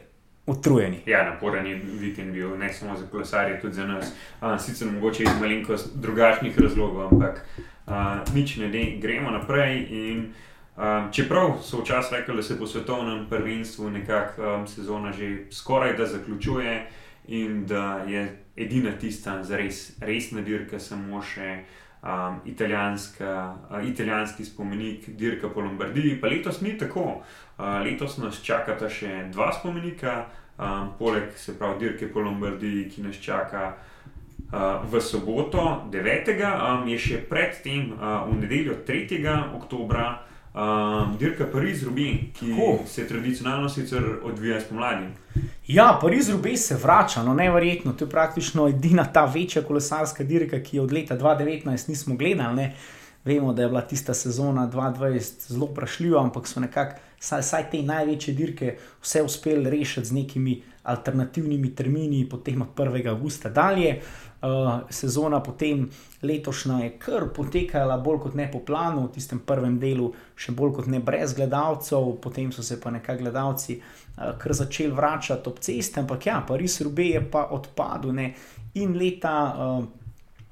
[SPEAKER 1] utrujeni.
[SPEAKER 2] Ja, naporen je vikend bil, ne samo za kolesarje, tudi za nas. Uh, sicer mogoče iz malenkost drugačnih razlogov, ampak uh, nič ne de, gremo naprej. In, um, čeprav so včasih rekli, da se po svetovnem prvenstvu nekako um, sezona že skoraj da zaključuje in da je edina tista zares resna dirka samo še. Um, italijanska, uh, italijanski spomenik, dirka po Lombardiji, pa letos ni tako. Uh, letos nas čakata še dva spomenika, um, poleg se pravi dirke po Lombardiji, ki nas čaka uh, v soboto 9. Um, je še predtem uh, v nedeljo 3. oktobra um, dirka Pariz-Rubi, ki
[SPEAKER 1] Tako.
[SPEAKER 2] se tradicionalno sicer odvija spomladi.
[SPEAKER 1] Ja, Pariz Rubej se vrača, no neverjetno. To je praktično edina ta večja kolesarska dirka, ki jo od leta 2019 nismo gledali. Ne. Vemo, da je bila tista sezona 2020 zelo vprašljiva, ampak so nekako vsaj, vsaj te največje dirke vse uspeli rešiti z nekimi alternativnimi termini, potem od 1. avgusta dalje. Uh, sezona potem letošnja je kar potekala bolj kot ne po planu, v tistem prvem delu še bolj kot ne brez gledalcev, potem so se pa nekako gledalci uh, kar začeli vračati ob ceste, ampak ja, Pariz Rubej je pa odpadel ne? in leta. Uh,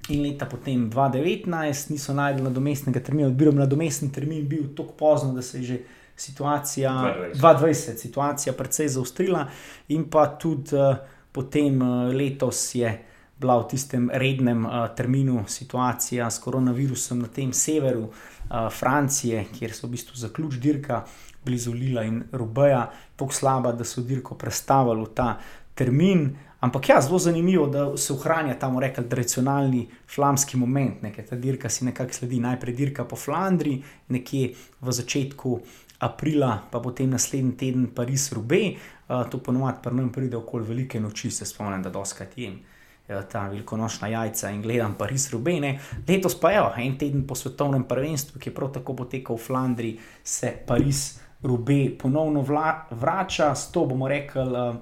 [SPEAKER 1] In leta potem 2019 niso najdli nadomestnega termina, je nadomestni termin, bil tako pozno, da se je že situacija
[SPEAKER 2] 2020.
[SPEAKER 1] 2020, situacija precej zaustrila, in pa tudi uh, potem uh, letos je bila v tistem rednem uh, terminu situacija s koronavirusom na tem severu uh, Francije, kjer so v bistvu zaključ dirka blizu Lila in Rubeja, tako slaba, da so dirko prestavili v ta termin. Ampak ja, zelo zanimivo, da se ohranja ta, bomo rekli, tradicionalni flamski moment, ne, ker ta dirka si nekako sledi. Najprej dirka po Flandriji, nekje v začetku aprila, pa potem naslednji teden Pariz, Rubej. Uh, to ponovadi pri nam pride okoli velike noči, se spomnim, da doskrat jem eh, ta velikonočna jajca in gledam Pariz, Rubej. Letos pa je en teden po svetovnem prvenstvu, ki je prav tako potekal v Flandriji, se Pariz, Rubej ponovno vla, vrača, s to bomo rekli. Uh,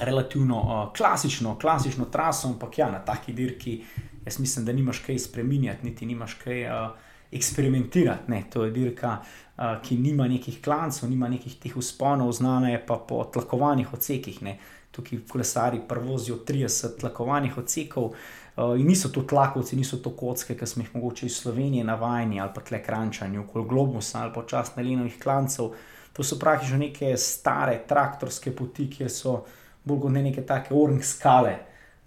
[SPEAKER 1] relativno uh, klasično, klasično traso, ampak ja, na taki dirki, jaz mislim, da nimaš kaj spremenjati, niti nimaš kaj uh, eksperimentirati. Ne. To je dirka, uh, ki nima nekih klancev, nima nekih teh usponov, znana je pa po tlakovanih odsekih. Ne. Tukaj kolesari prevozijo 30 tlakovanih odsekov. Uh, in niso to tlakovci, niso to kocke, ki smo jih mogoče iz Slovenije navajeni ali pa tle krančanju, okoli globusa ali pa čas nalinovih klancev. To so praktično neke stare traktorske poti, kjer so bolj kot ne neke take orng skale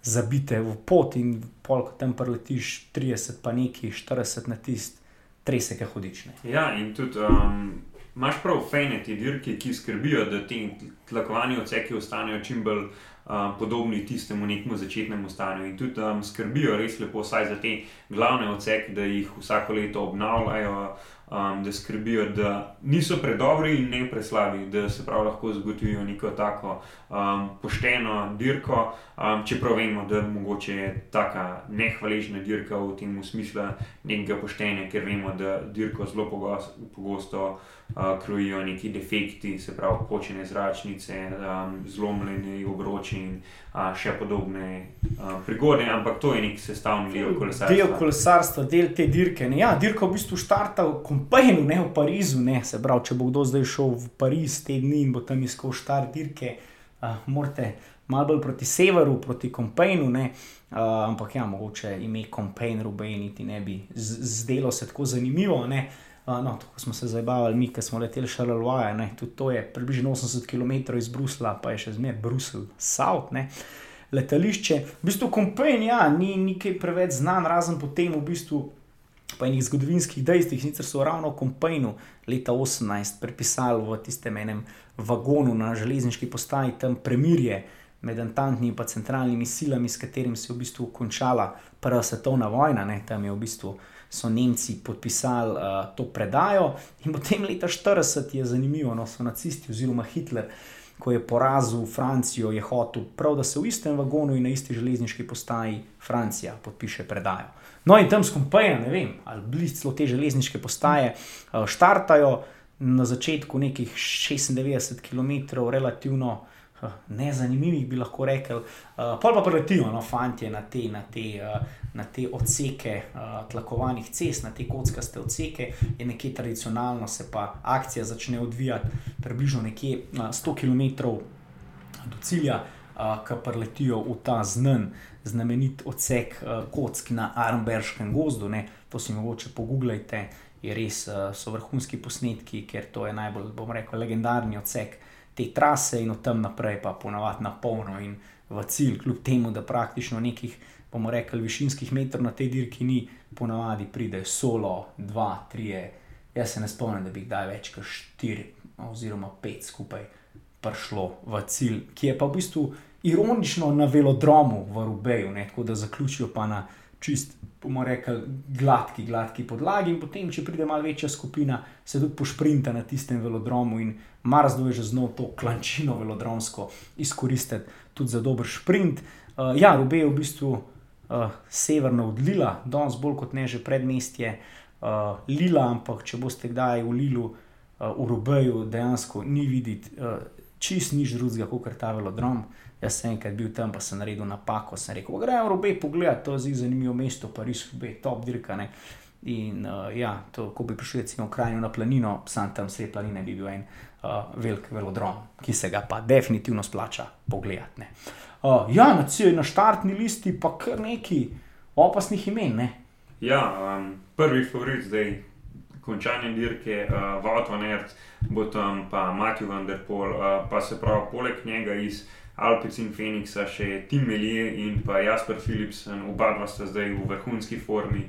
[SPEAKER 1] zabite v pot in pol, ko tam preletiš 30, pa neki 40 na tist, treseke hodične.
[SPEAKER 2] Ja, in tudi um, imaš prav fejne te dirke, ki skrbijo, da ti tlakovani odseki ostanejo čim bolj uh, podobni tistemu nekemu začetnemu stanju. In tudi um, skrbijo res lepo, vsaj za te glavne odseke, da jih vsako leto obnavljajo. Um, da skrbijo, da niso predobri in ne preslabi, da se prav lahko zagotovijo neko tako um, pošteno dirko. Um, čeprav vemo, da mogoče je taka nehvaležna dirka v tem smislu nekega poštenja, ker vemo, da dirko zelo pogosto, uh, krojijo neki defekti, se pravi počene zračnice, um, zlomljene obroči in uh, še podobne uh, prigode, ampak to je nek sestavni del kolesarstva.
[SPEAKER 1] Del kolesarstva, del te dirke. Ne? Ja, dirka v bistvu štarta v Kompajnu, ne v Parizu. Ne? Se pravi, če bo kdo zdaj šel v Pariz te dni in bo tam iskal štart dirke, uh, morate malo bolj proti severu, proti Kompajnu. Uh, ampak ja, mogoče ime Kompajn, Rubej, niti ne bi zdelo se tako zanimivo. Ne? No, tako smo se zabavali, mi, ki smo leteli še Lalvaja, tudi to je približno 80 km iz Brusla, pa je še zmeraj Bruselj, South. Ne. Letališče, v bistvu Kompejn, ja, ni nekaj preveč znan, razen po tem, v bistvu, pa enih zgodovinskih dejstvih, sicer so ravno Kompejnu leta 18 prepisali v tistem enem vagonu na železniški postaji tam premirje med antantnimi in centralnimi silami, s katerim se je v bistvu končala prva svetovna vojna, ne, tam je v bistvu so Nemci podpisali uh, to predajo, in potem leta 40 je zanimivo, no, so nacisti oziroma Hitler, ko je porazil Francijo, je hotel prav, da se v istem vagonu in na isti železniški postaji Francija podpiše predajo. No, in tam skupaj, ne vem, ali blizu te železniške postaje, uh, štartajo na začetku nekih 96 km, relativno nezanimivih, bi lahko rekel. Uh, pol pa preletijo, no, fanti, na te, na te, na te odseke tlakovanih cest, na te kockaste odseke, in nekje tradicionalno se pa akcija začne odvijati približno nekje uh, 100 km do cilja, uh, ki preletijo v ta znen. Znamenit odsek uh, kock na Armberškem gozdu, ne? to si mogoče pogooglejte, je res uh, so vrhunski posnetki, ker to je najbolj, bom rekel, legendarni odsek te trase in od tam naprej pa ponavadi na polno in v cilj, kljub temu, da praktično nekih, bomo rekli, višinskih metrov na tej dirki ni, ponavadi pride solo, dva, tri. Jaz se ne spomnim, da bi kdaj več kot štiri oziroma pet skupaj prišlo v cilj, ki je pa v bistvu ironično na velodromu v Rubeju, ne? tako da zaključijo pa na čist, bomo rekli, gladki, gladki podlagi. In potem, če pride malo večja skupina, se tudi pošprinta na tistem velodromu in marzdo je že znov to klančino velodromsko izkoristiti tudi za dober sprint. Uh, ja, Rube je v bistvu uh, severno od Lila, danes bolj kot ne že predmestje uh, Lila, ampak če boste kdaj v Lilu, uh, v Rubeju, dejansko ni videti uh, čist nič drugega kot ta velodrom. Jaz sem enkrat bil tam, pa sem naredil napako. Sem rekel, gremo robe pogledati, to je zelo zanimivo mesto, pa res robe, top dirka. Ne? In uh, ja, to, ko bi prišli recimo v krajino na planino, sam tam sred planine bi bil en uh, velik velodrom, ki se ga pa definitivno splača pogledati. Uh, ja, na, na štartni listi pa kar neki opasnih imen. Ne?
[SPEAKER 2] Ja, um, prvi favorit zdaj. Končanje dirke, uh, Vodva Nerd, bo tam pa Matthew Van Der Poel, uh, pa se pravi, poleg njega iz Alpic in Phoenixa, še Tim Melije in pa Jasper Philipsen, oba dva sta zdaj v vrhunski formi.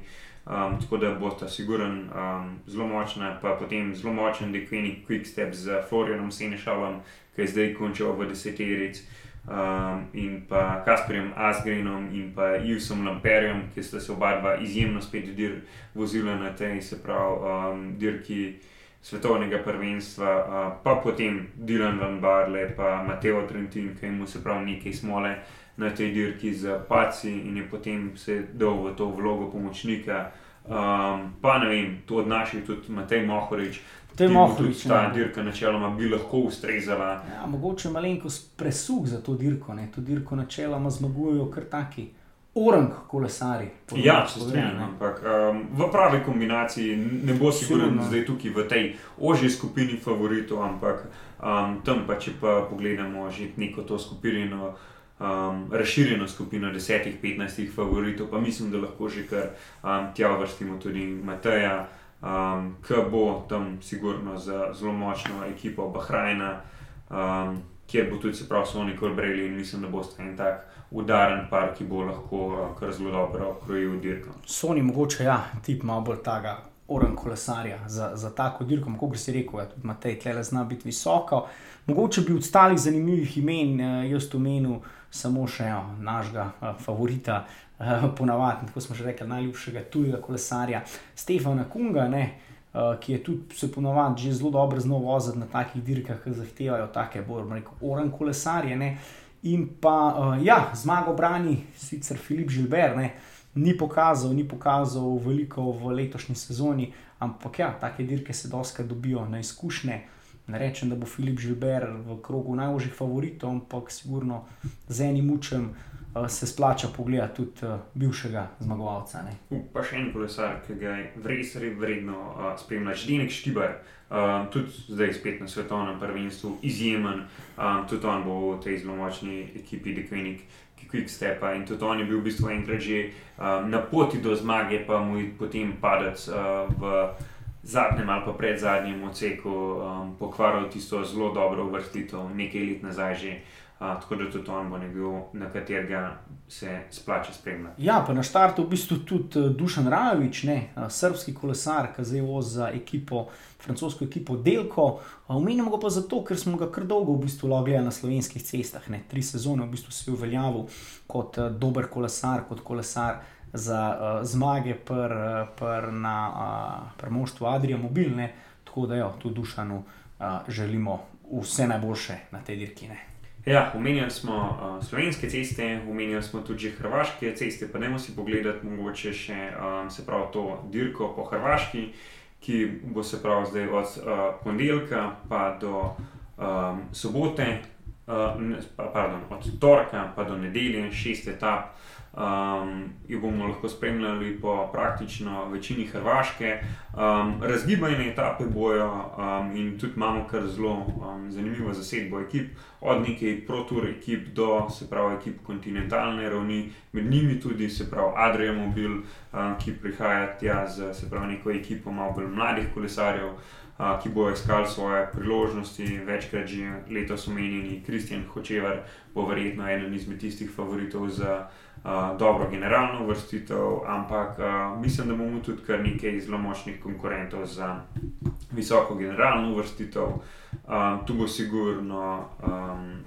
[SPEAKER 2] Um, tako da bo ta siguren, um, zelo močna, pa potem zelo močen dekvenik Quick Step z Florianom Senešalom, ki je zdaj končal v deseterici, um, in pa Kasperjem Asgrenom in pa Jusom Lamperjem, ki sta se oba dva izjemno spet dir vozila na tej, se pravi, um, dirki svetovnega prvenstva, pa potem Dylan Van Barle, pa Mateo Trentin, ki mu se pravi nekaj smole na tej dirki z Paci in je potem se dal v to vlogo pomočnika. Um, pa ne vem, to od naših tudi Matej Mohorič.
[SPEAKER 1] To je Mohorič.
[SPEAKER 2] Ta ja. dirka načeloma bi lahko ustrezala.
[SPEAKER 1] Ja, mogoče malenkost presuh za to dirko, ne? to dirko načeloma zmagujejo kar taki orang kolesari.
[SPEAKER 2] Ja, se strinjam, ampak um, v pravi kombinaciji ne bo si govoril zdaj tukaj v tej ožji skupini favoritov, ampak um, tam pa če pa pogledamo že neko to skupino. Um, razširjeno skupino 10-15 favoritov, pa mislim, da lahko že kar um, tja vrstimo tudi Mateja, um, ki bo tam sigurno za zelo močno ekipo Bahrajna, um, kjer bo tudi se prav Sony Corbrelli in mislim, da bo sta en tak udaren par, ki bo lahko eh, kar zelo dobro krojil dirko.
[SPEAKER 1] Sony mogoče, ja, tip malo bolj tega. Oren kolesarja za, za tako dirko, kot si rekel, ja, tudi Matej, tle zna biti visoko. Mogoče bi od stalih zanimivih imen, eh, jaz omenil samo še ja, našega uh, favorita, uh, ponavadi, kot smo že rekli, najljubšega tujega kolesarja, Stefana Kunga, ne, uh, ki je tudi se ponavadi že zelo dobro znal voziti na takih dirkah, ki zahtevajo take, bolj rekel, oren kolesarje. Ne. In pa, uh, ja, zmago brani sicer Filip Žilber, ne, ni pokazal, ni pokazal veliko v letošnji sezoni, ampak ja, take dirke se doska dobijo na izkušnje. Ne rečem, da bo Filip Žilber v krogu najboljših favoritov, ampak sigurno z enim mučem uh, se splača pogledati tudi uh, bivšega zmagovalca.
[SPEAKER 2] Uh, pa še en kolesar, ki ga je res, res vredno uh, spremljati, Dinek Štibar. Um, tudi zdaj spet na svetovnem prvenstvu, izjemen, um, tudi on bo v tej zelo močni ekipi, Dekvenik, Quick Step. In tudi on je bil v bistvu enkrat že um, na poti do zmage, pa mu je potem padec uh, v zadnjem ali pa pred zadnjem odseku um, pokvaril tisto zelo dobro vrstitev, nekaj let nazaj že. Uh, tako da tudi on bo nekdo, na katerega se splača spremljati.
[SPEAKER 1] Ja, pa na štartu v bistvu tudi uh, Dušan Rajovič, ne, uh, srpski kolesar, ki zdaj vozi za ekipo, francosko ekipo Delko. Omenjamo ga pa zato, ker smo ga kar dolgo v bistvu logili na slovenskih cestah. Ne. Tri sezone v bistvu se je uveljavil kot uh, dober kolesar, kot kolesar za uh, zmage pr, pr na uh, moštvu Adrija Mobilne, tako da jo tudi Dušanu uh, želimo vse najboljše na tej dirki. Ne.
[SPEAKER 2] Ja, omenjali smo uh, slovenske ceste, omenjali smo tudi hrvaške ceste, pa ne moremo si pogledati mogoče še um, se pravi to dirko po Hrvaški, ki bo se pravi zdaj od uh, ponedeljka pa do um, sobote, uh, pardon, od torka pa do nedelje, šest etap um, jo bomo lahko spremljali po praktično večini Hrvaške. Um, razgibane etape bojo um, in tudi imamo kar zelo um, zanimivo zasedbo ekip, od nekaj protur ekip do se pravi ekip kontinentalne ravni, med njimi tudi se pravi Adrian Mobil, um, ki prihaja tja z se pravi neko ekipo malo bolj mladih kolesarjev. Uh, ki bojo iskali svoje priložnosti, večkrat že letos omenjeni Kristjan Hočevar, bo verjetno eden izmed tistih favoritov za uh, dobro generalno vrstitev, ampak uh, mislim, da bomo tudi kar nekaj zelo močnih konkurentov za visoko generalno vrstitev. Um, tu bo sigurno um,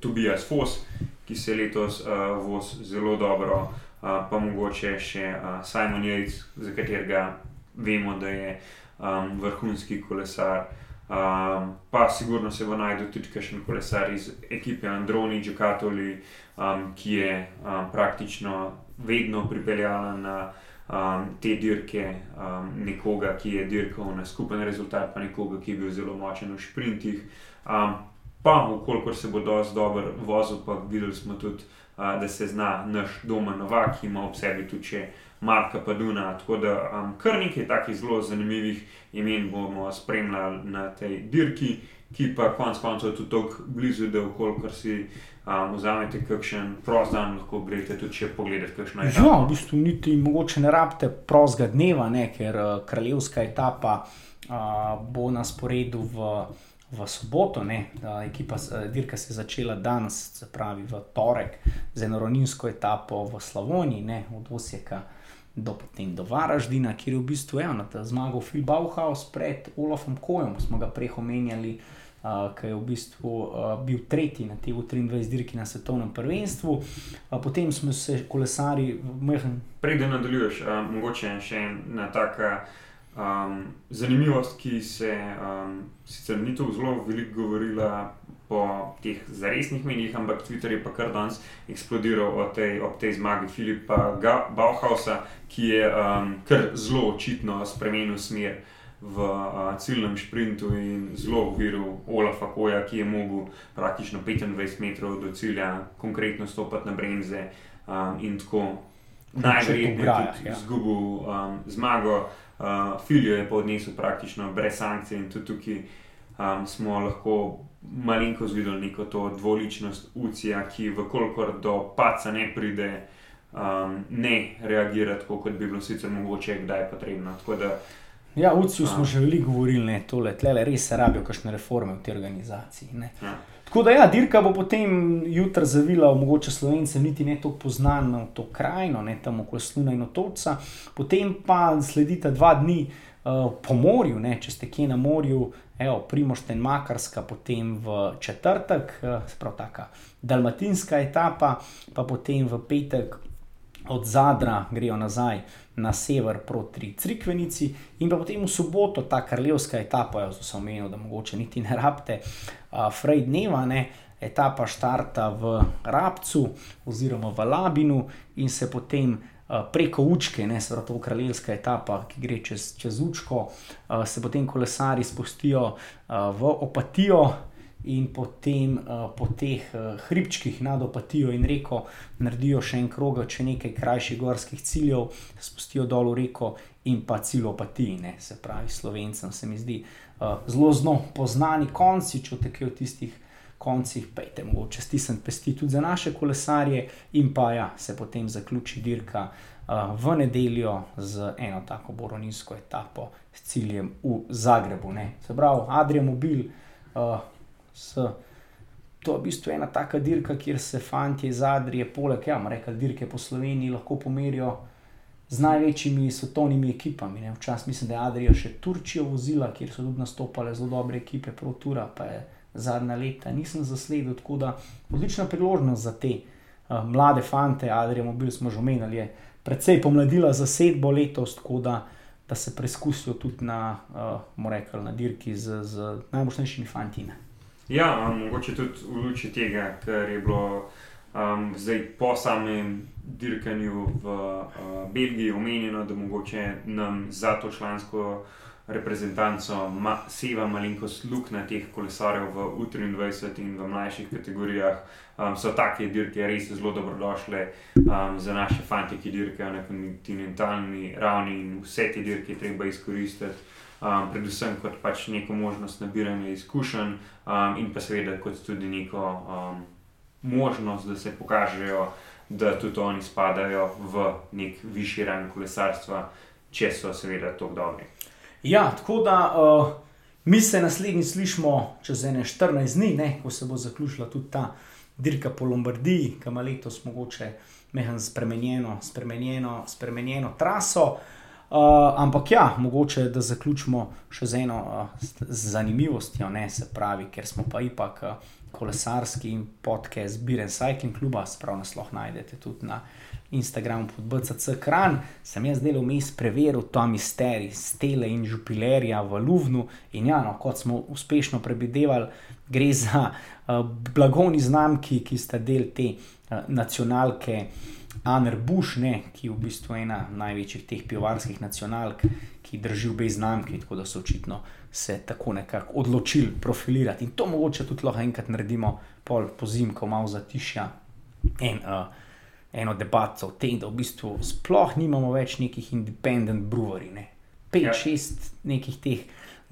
[SPEAKER 2] Tobias Foss, ki se letos uh, vozi zelo dobro, uh, pa mogoče še uh, Simon Yates, za katerega vemo, da je um, vrhunski kolesar. Um, pa sigurno se bo najdel tudi kakšen kolesar iz ekipe Androni, Džekatoli, um, ki je um, praktično vedno pripeljala na um, te dirke um, nekoga, ki je dirkal na skupen rezultat, pa nekoga, ki je bil zelo močen v sprintih. Um, pa, ukolikor se bo dobro vozil, pa videli smo tudi, uh, da se zna naš doma Novak, ki ima ob sebi tudi še. Marka Paduna. Tako da um, kar nekaj takih zelo zanimivih imen bomo spremljali na tej dirki, ki pa konec koncev tudi tako blizu, da okolikor si um, vzamete kakšen prost dan, lahko greste tudi če pogledate, kakšno je.
[SPEAKER 1] Ja, v bistvu niti mogoče ne rabite prostega dneva, ne, ker uh, kraljevska etapa uh, bo na sporedu v. V soboto, ne, ekipa Dirka se je začela danes, se pravi v torek, z eno ronjinsko etapo v Slavoniji, ne, od Osijeka do, potem, do Varaždina, kjer je v bistvu eno, da je zmagal Phil Bauhaus pred Olafom Kojem, smo ga prej omenjali, uh, ki je v bistvu uh, bil tretji na teh 23 dirki na svetovnem prvenstvu. Uh, potem smo se kolesari,
[SPEAKER 2] mehen. Preden nadaljuješ, uh, mogoče še ena taka. Um, zanimivost, ki se um, sicer ni tako zelo veliko govorila po teh zaresnih menjih, ampak Twitter je pa kar danes eksplodiral tej, ob tej zmagi Filipa Bauhausa, ki je um, kar zelo očitno spremenil smer v uh, ciljnem sprintu in zelo uviril Olafa Koja, ki je mogel praktično 25 metrov do cilja konkretno stopiti na bremze um, in tako najverjetneje tudi ja. izgubil um, zmago. Uh, Filijo je pa odnesel praktično brez sankcij in tudi tukaj um, smo lahko malenko zvideli neko to dvoličnost UCI-ja, ki vkolikor do paca ne pride, um, ne reagira tako, kot bi bilo sicer mogoče, kdaj je potrebno.
[SPEAKER 1] Ja, v UCI-ju smo že veliko govorili, da tle res se rabijo kakšne reforme v tej organizaciji. Ja. Tako da, ja, dirka bo potem jutra zavila, mogoče slovence, niti ne tako poznano to krajino, ne tam okoli Sluna in Otoča, potem pa sledita dva dni uh, po morju, ne, če ste kje na morju, evo, Primošten Makarska, potem v četrtek, uh, sprav taka dalmatinska etapa, pa potem v petek od Zadra grejo nazaj na sever proti Crikvenici, in pa potem v soboto ta kraljevska etapa, jaz sem omenil, da mogoče niti ne rabite, uh, Frejd dneva, ne. Etapa štarta v Rabcu oziroma v Labinu in se potem preko Učke, ne se pravi, kraljevska etapa, ki gre čez, čez Učko, uh, se potem kolesari spustijo uh, v opatijo. In potem uh, po teh uh, hribčkih nad opatijo in reko naredijo še en krog, če nekaj krajših gorskih ciljev, spustijo dol v reko in pa cilj opatiji, ne? se pravi, slovencem se mi zdi uh, zelo zelo poznani konci, če tekejo v tistih koncih, pejte mogoče stisniti pesti tudi za naše kolesarje, in pa ja, se potem zaključi dirka uh, v nedeljo z eno tako boroninsko etapo s ciljem v Zagrebu. Ne? Se pravi, Adrian Mobil, uh, to je v bistvu ena taka dirka, kjer se fanti iz Adrije, poleg ja, reka, dirke po Sloveniji, lahko pomerijo. Z največjimi svetovnimi ekipami. Včasih mislim, da je Adrija še Turčijo vozila, kjer so tudi nastopale zelo dobre ekipe, Protura, pa je zadnja leta nisem zasledil. Tako da odlična priložnost za te uh, mlade fante, Adrijo Mobil smo že omenjali, je precej pomladila za sedmo letos, tako da, da se preizkusijo tudi na, uh, rekel, na dirki z, z najmočnejšimi fanti.
[SPEAKER 2] Ja, um, mogoče tudi v luči tega, ker je bilo. Um, zdaj, po samem dirkanju v uh, Belgiji, omenjeno, da mogoče nam za to člansko reprezentanco ma, seva malenkost luknja teh kolesarjev v U23 in v mlajših kategorijah. Um, so take dirke res zelo dobrodošle um, za naše fante, ki dirkajo na kontinentalni ravni in vse te dirke treba izkoristiti. Um, predvsem kot pač neko možnost nabiranja izkušenj, um, in pa seveda kot tudi neko um, možnost, da se pokažejo, da tudi oni spadajo v nek višji rang kolesarstva, če so seveda tako dobri.
[SPEAKER 1] Ja, tako da uh, mi se naslednji slišmo čez 14 dni, ne, ko se bo zaključila tudi ta dirka po Lombardiji, ki ima letos mogoče mehan spremenjeno, spremenjeno, spremenjeno traso. Uh, ampak ja, mogoče da zaključimo še z eno uh, zanimivostjo, ne se pravi, ker smo pa ipak uh, kolesarski podcast Biren Cycling Club, spravo nas lahko najdete tudi na Instagramu pod BCC Kran, sem jaz delal vmes preveril ta misterij, stele in župilerja v Luvnu. In ja, no, kot smo uspešno prebidevali, gre za uh, blagovni znamki, ki sta del te uh, nacionalke Aner Bush, ne, ki je v bistvu ena največjih teh pivovarskih nacionalk, ki drži obe znamki, tako da so očitno se tako nekako odločili profilirati. In to mogoče tudi lahko enkrat naredimo, pol po zimku, malo zatišja. In, uh, eno debato o tem, da v bistvu sploh nimamo več nekih independent brewery. Ne. Pet, ja. šest nekih teh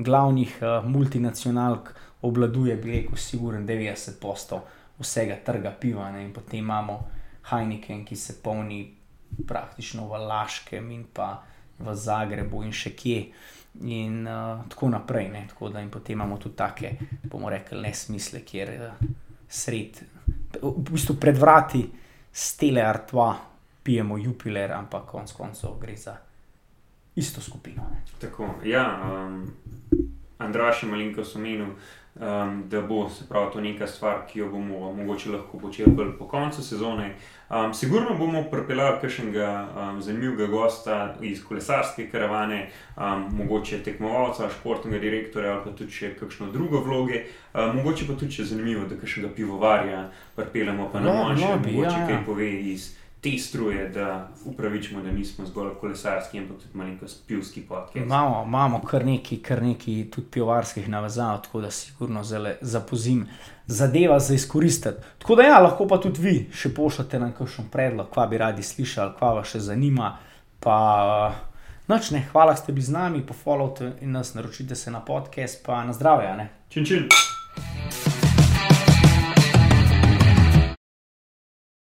[SPEAKER 1] glavnih uh, multinacionalk obladuje, bi rekel, siguren 90% vsega trga piva. Ne. In potem imamo Heineken, ki se polni praktično v Laškem in pa v Zagrebu in še kje. In uh, tako naprej. Ne. Tako da in potem imamo tudi take, bomo rekli, nesmisle, kjer uh, sred, v bistvu pred vrati stele artva, pijemo jupiler, ampak konec koncev gre za isto skupino.
[SPEAKER 2] Tako, ja, um, Andraš je malinko sumenil. Um, da bo se pravi to neka stvar, ki jo bomo mogoče lahko počeli bolj po koncu sezone. Um, sigurno bomo pripeljali kakšnega um, zanimivega gosta iz kolesarske karavane, um, mogoče tekmovalca, športnega direktorja ali pa tudi še kakšno drugo vloge. Um, mogoče pa tudi če zanimivo, da kakšnega pivovarja pripeljemo pa na no, manjše, no, mogoče ja. kaj pove iz te struje, da upravičimo, da nismo zgolj kolesarski, ampak tudi malo spivski podcast.
[SPEAKER 1] Imamo, imamo kar nekaj, kar nekaj tudi pivovarskih navezav, tako da si sigurno zelo zapozim zadeva za izkoristiti. Tako da ja, lahko pa tudi vi še pošljete nam kakšen predlog, kva bi radi slišali, kva vas še zanima. Pa, noč ne, hvala, da ste bili z nami, pofollowte in nas naročite se na podcast, pa na zdravje.
[SPEAKER 2] Čin, čin.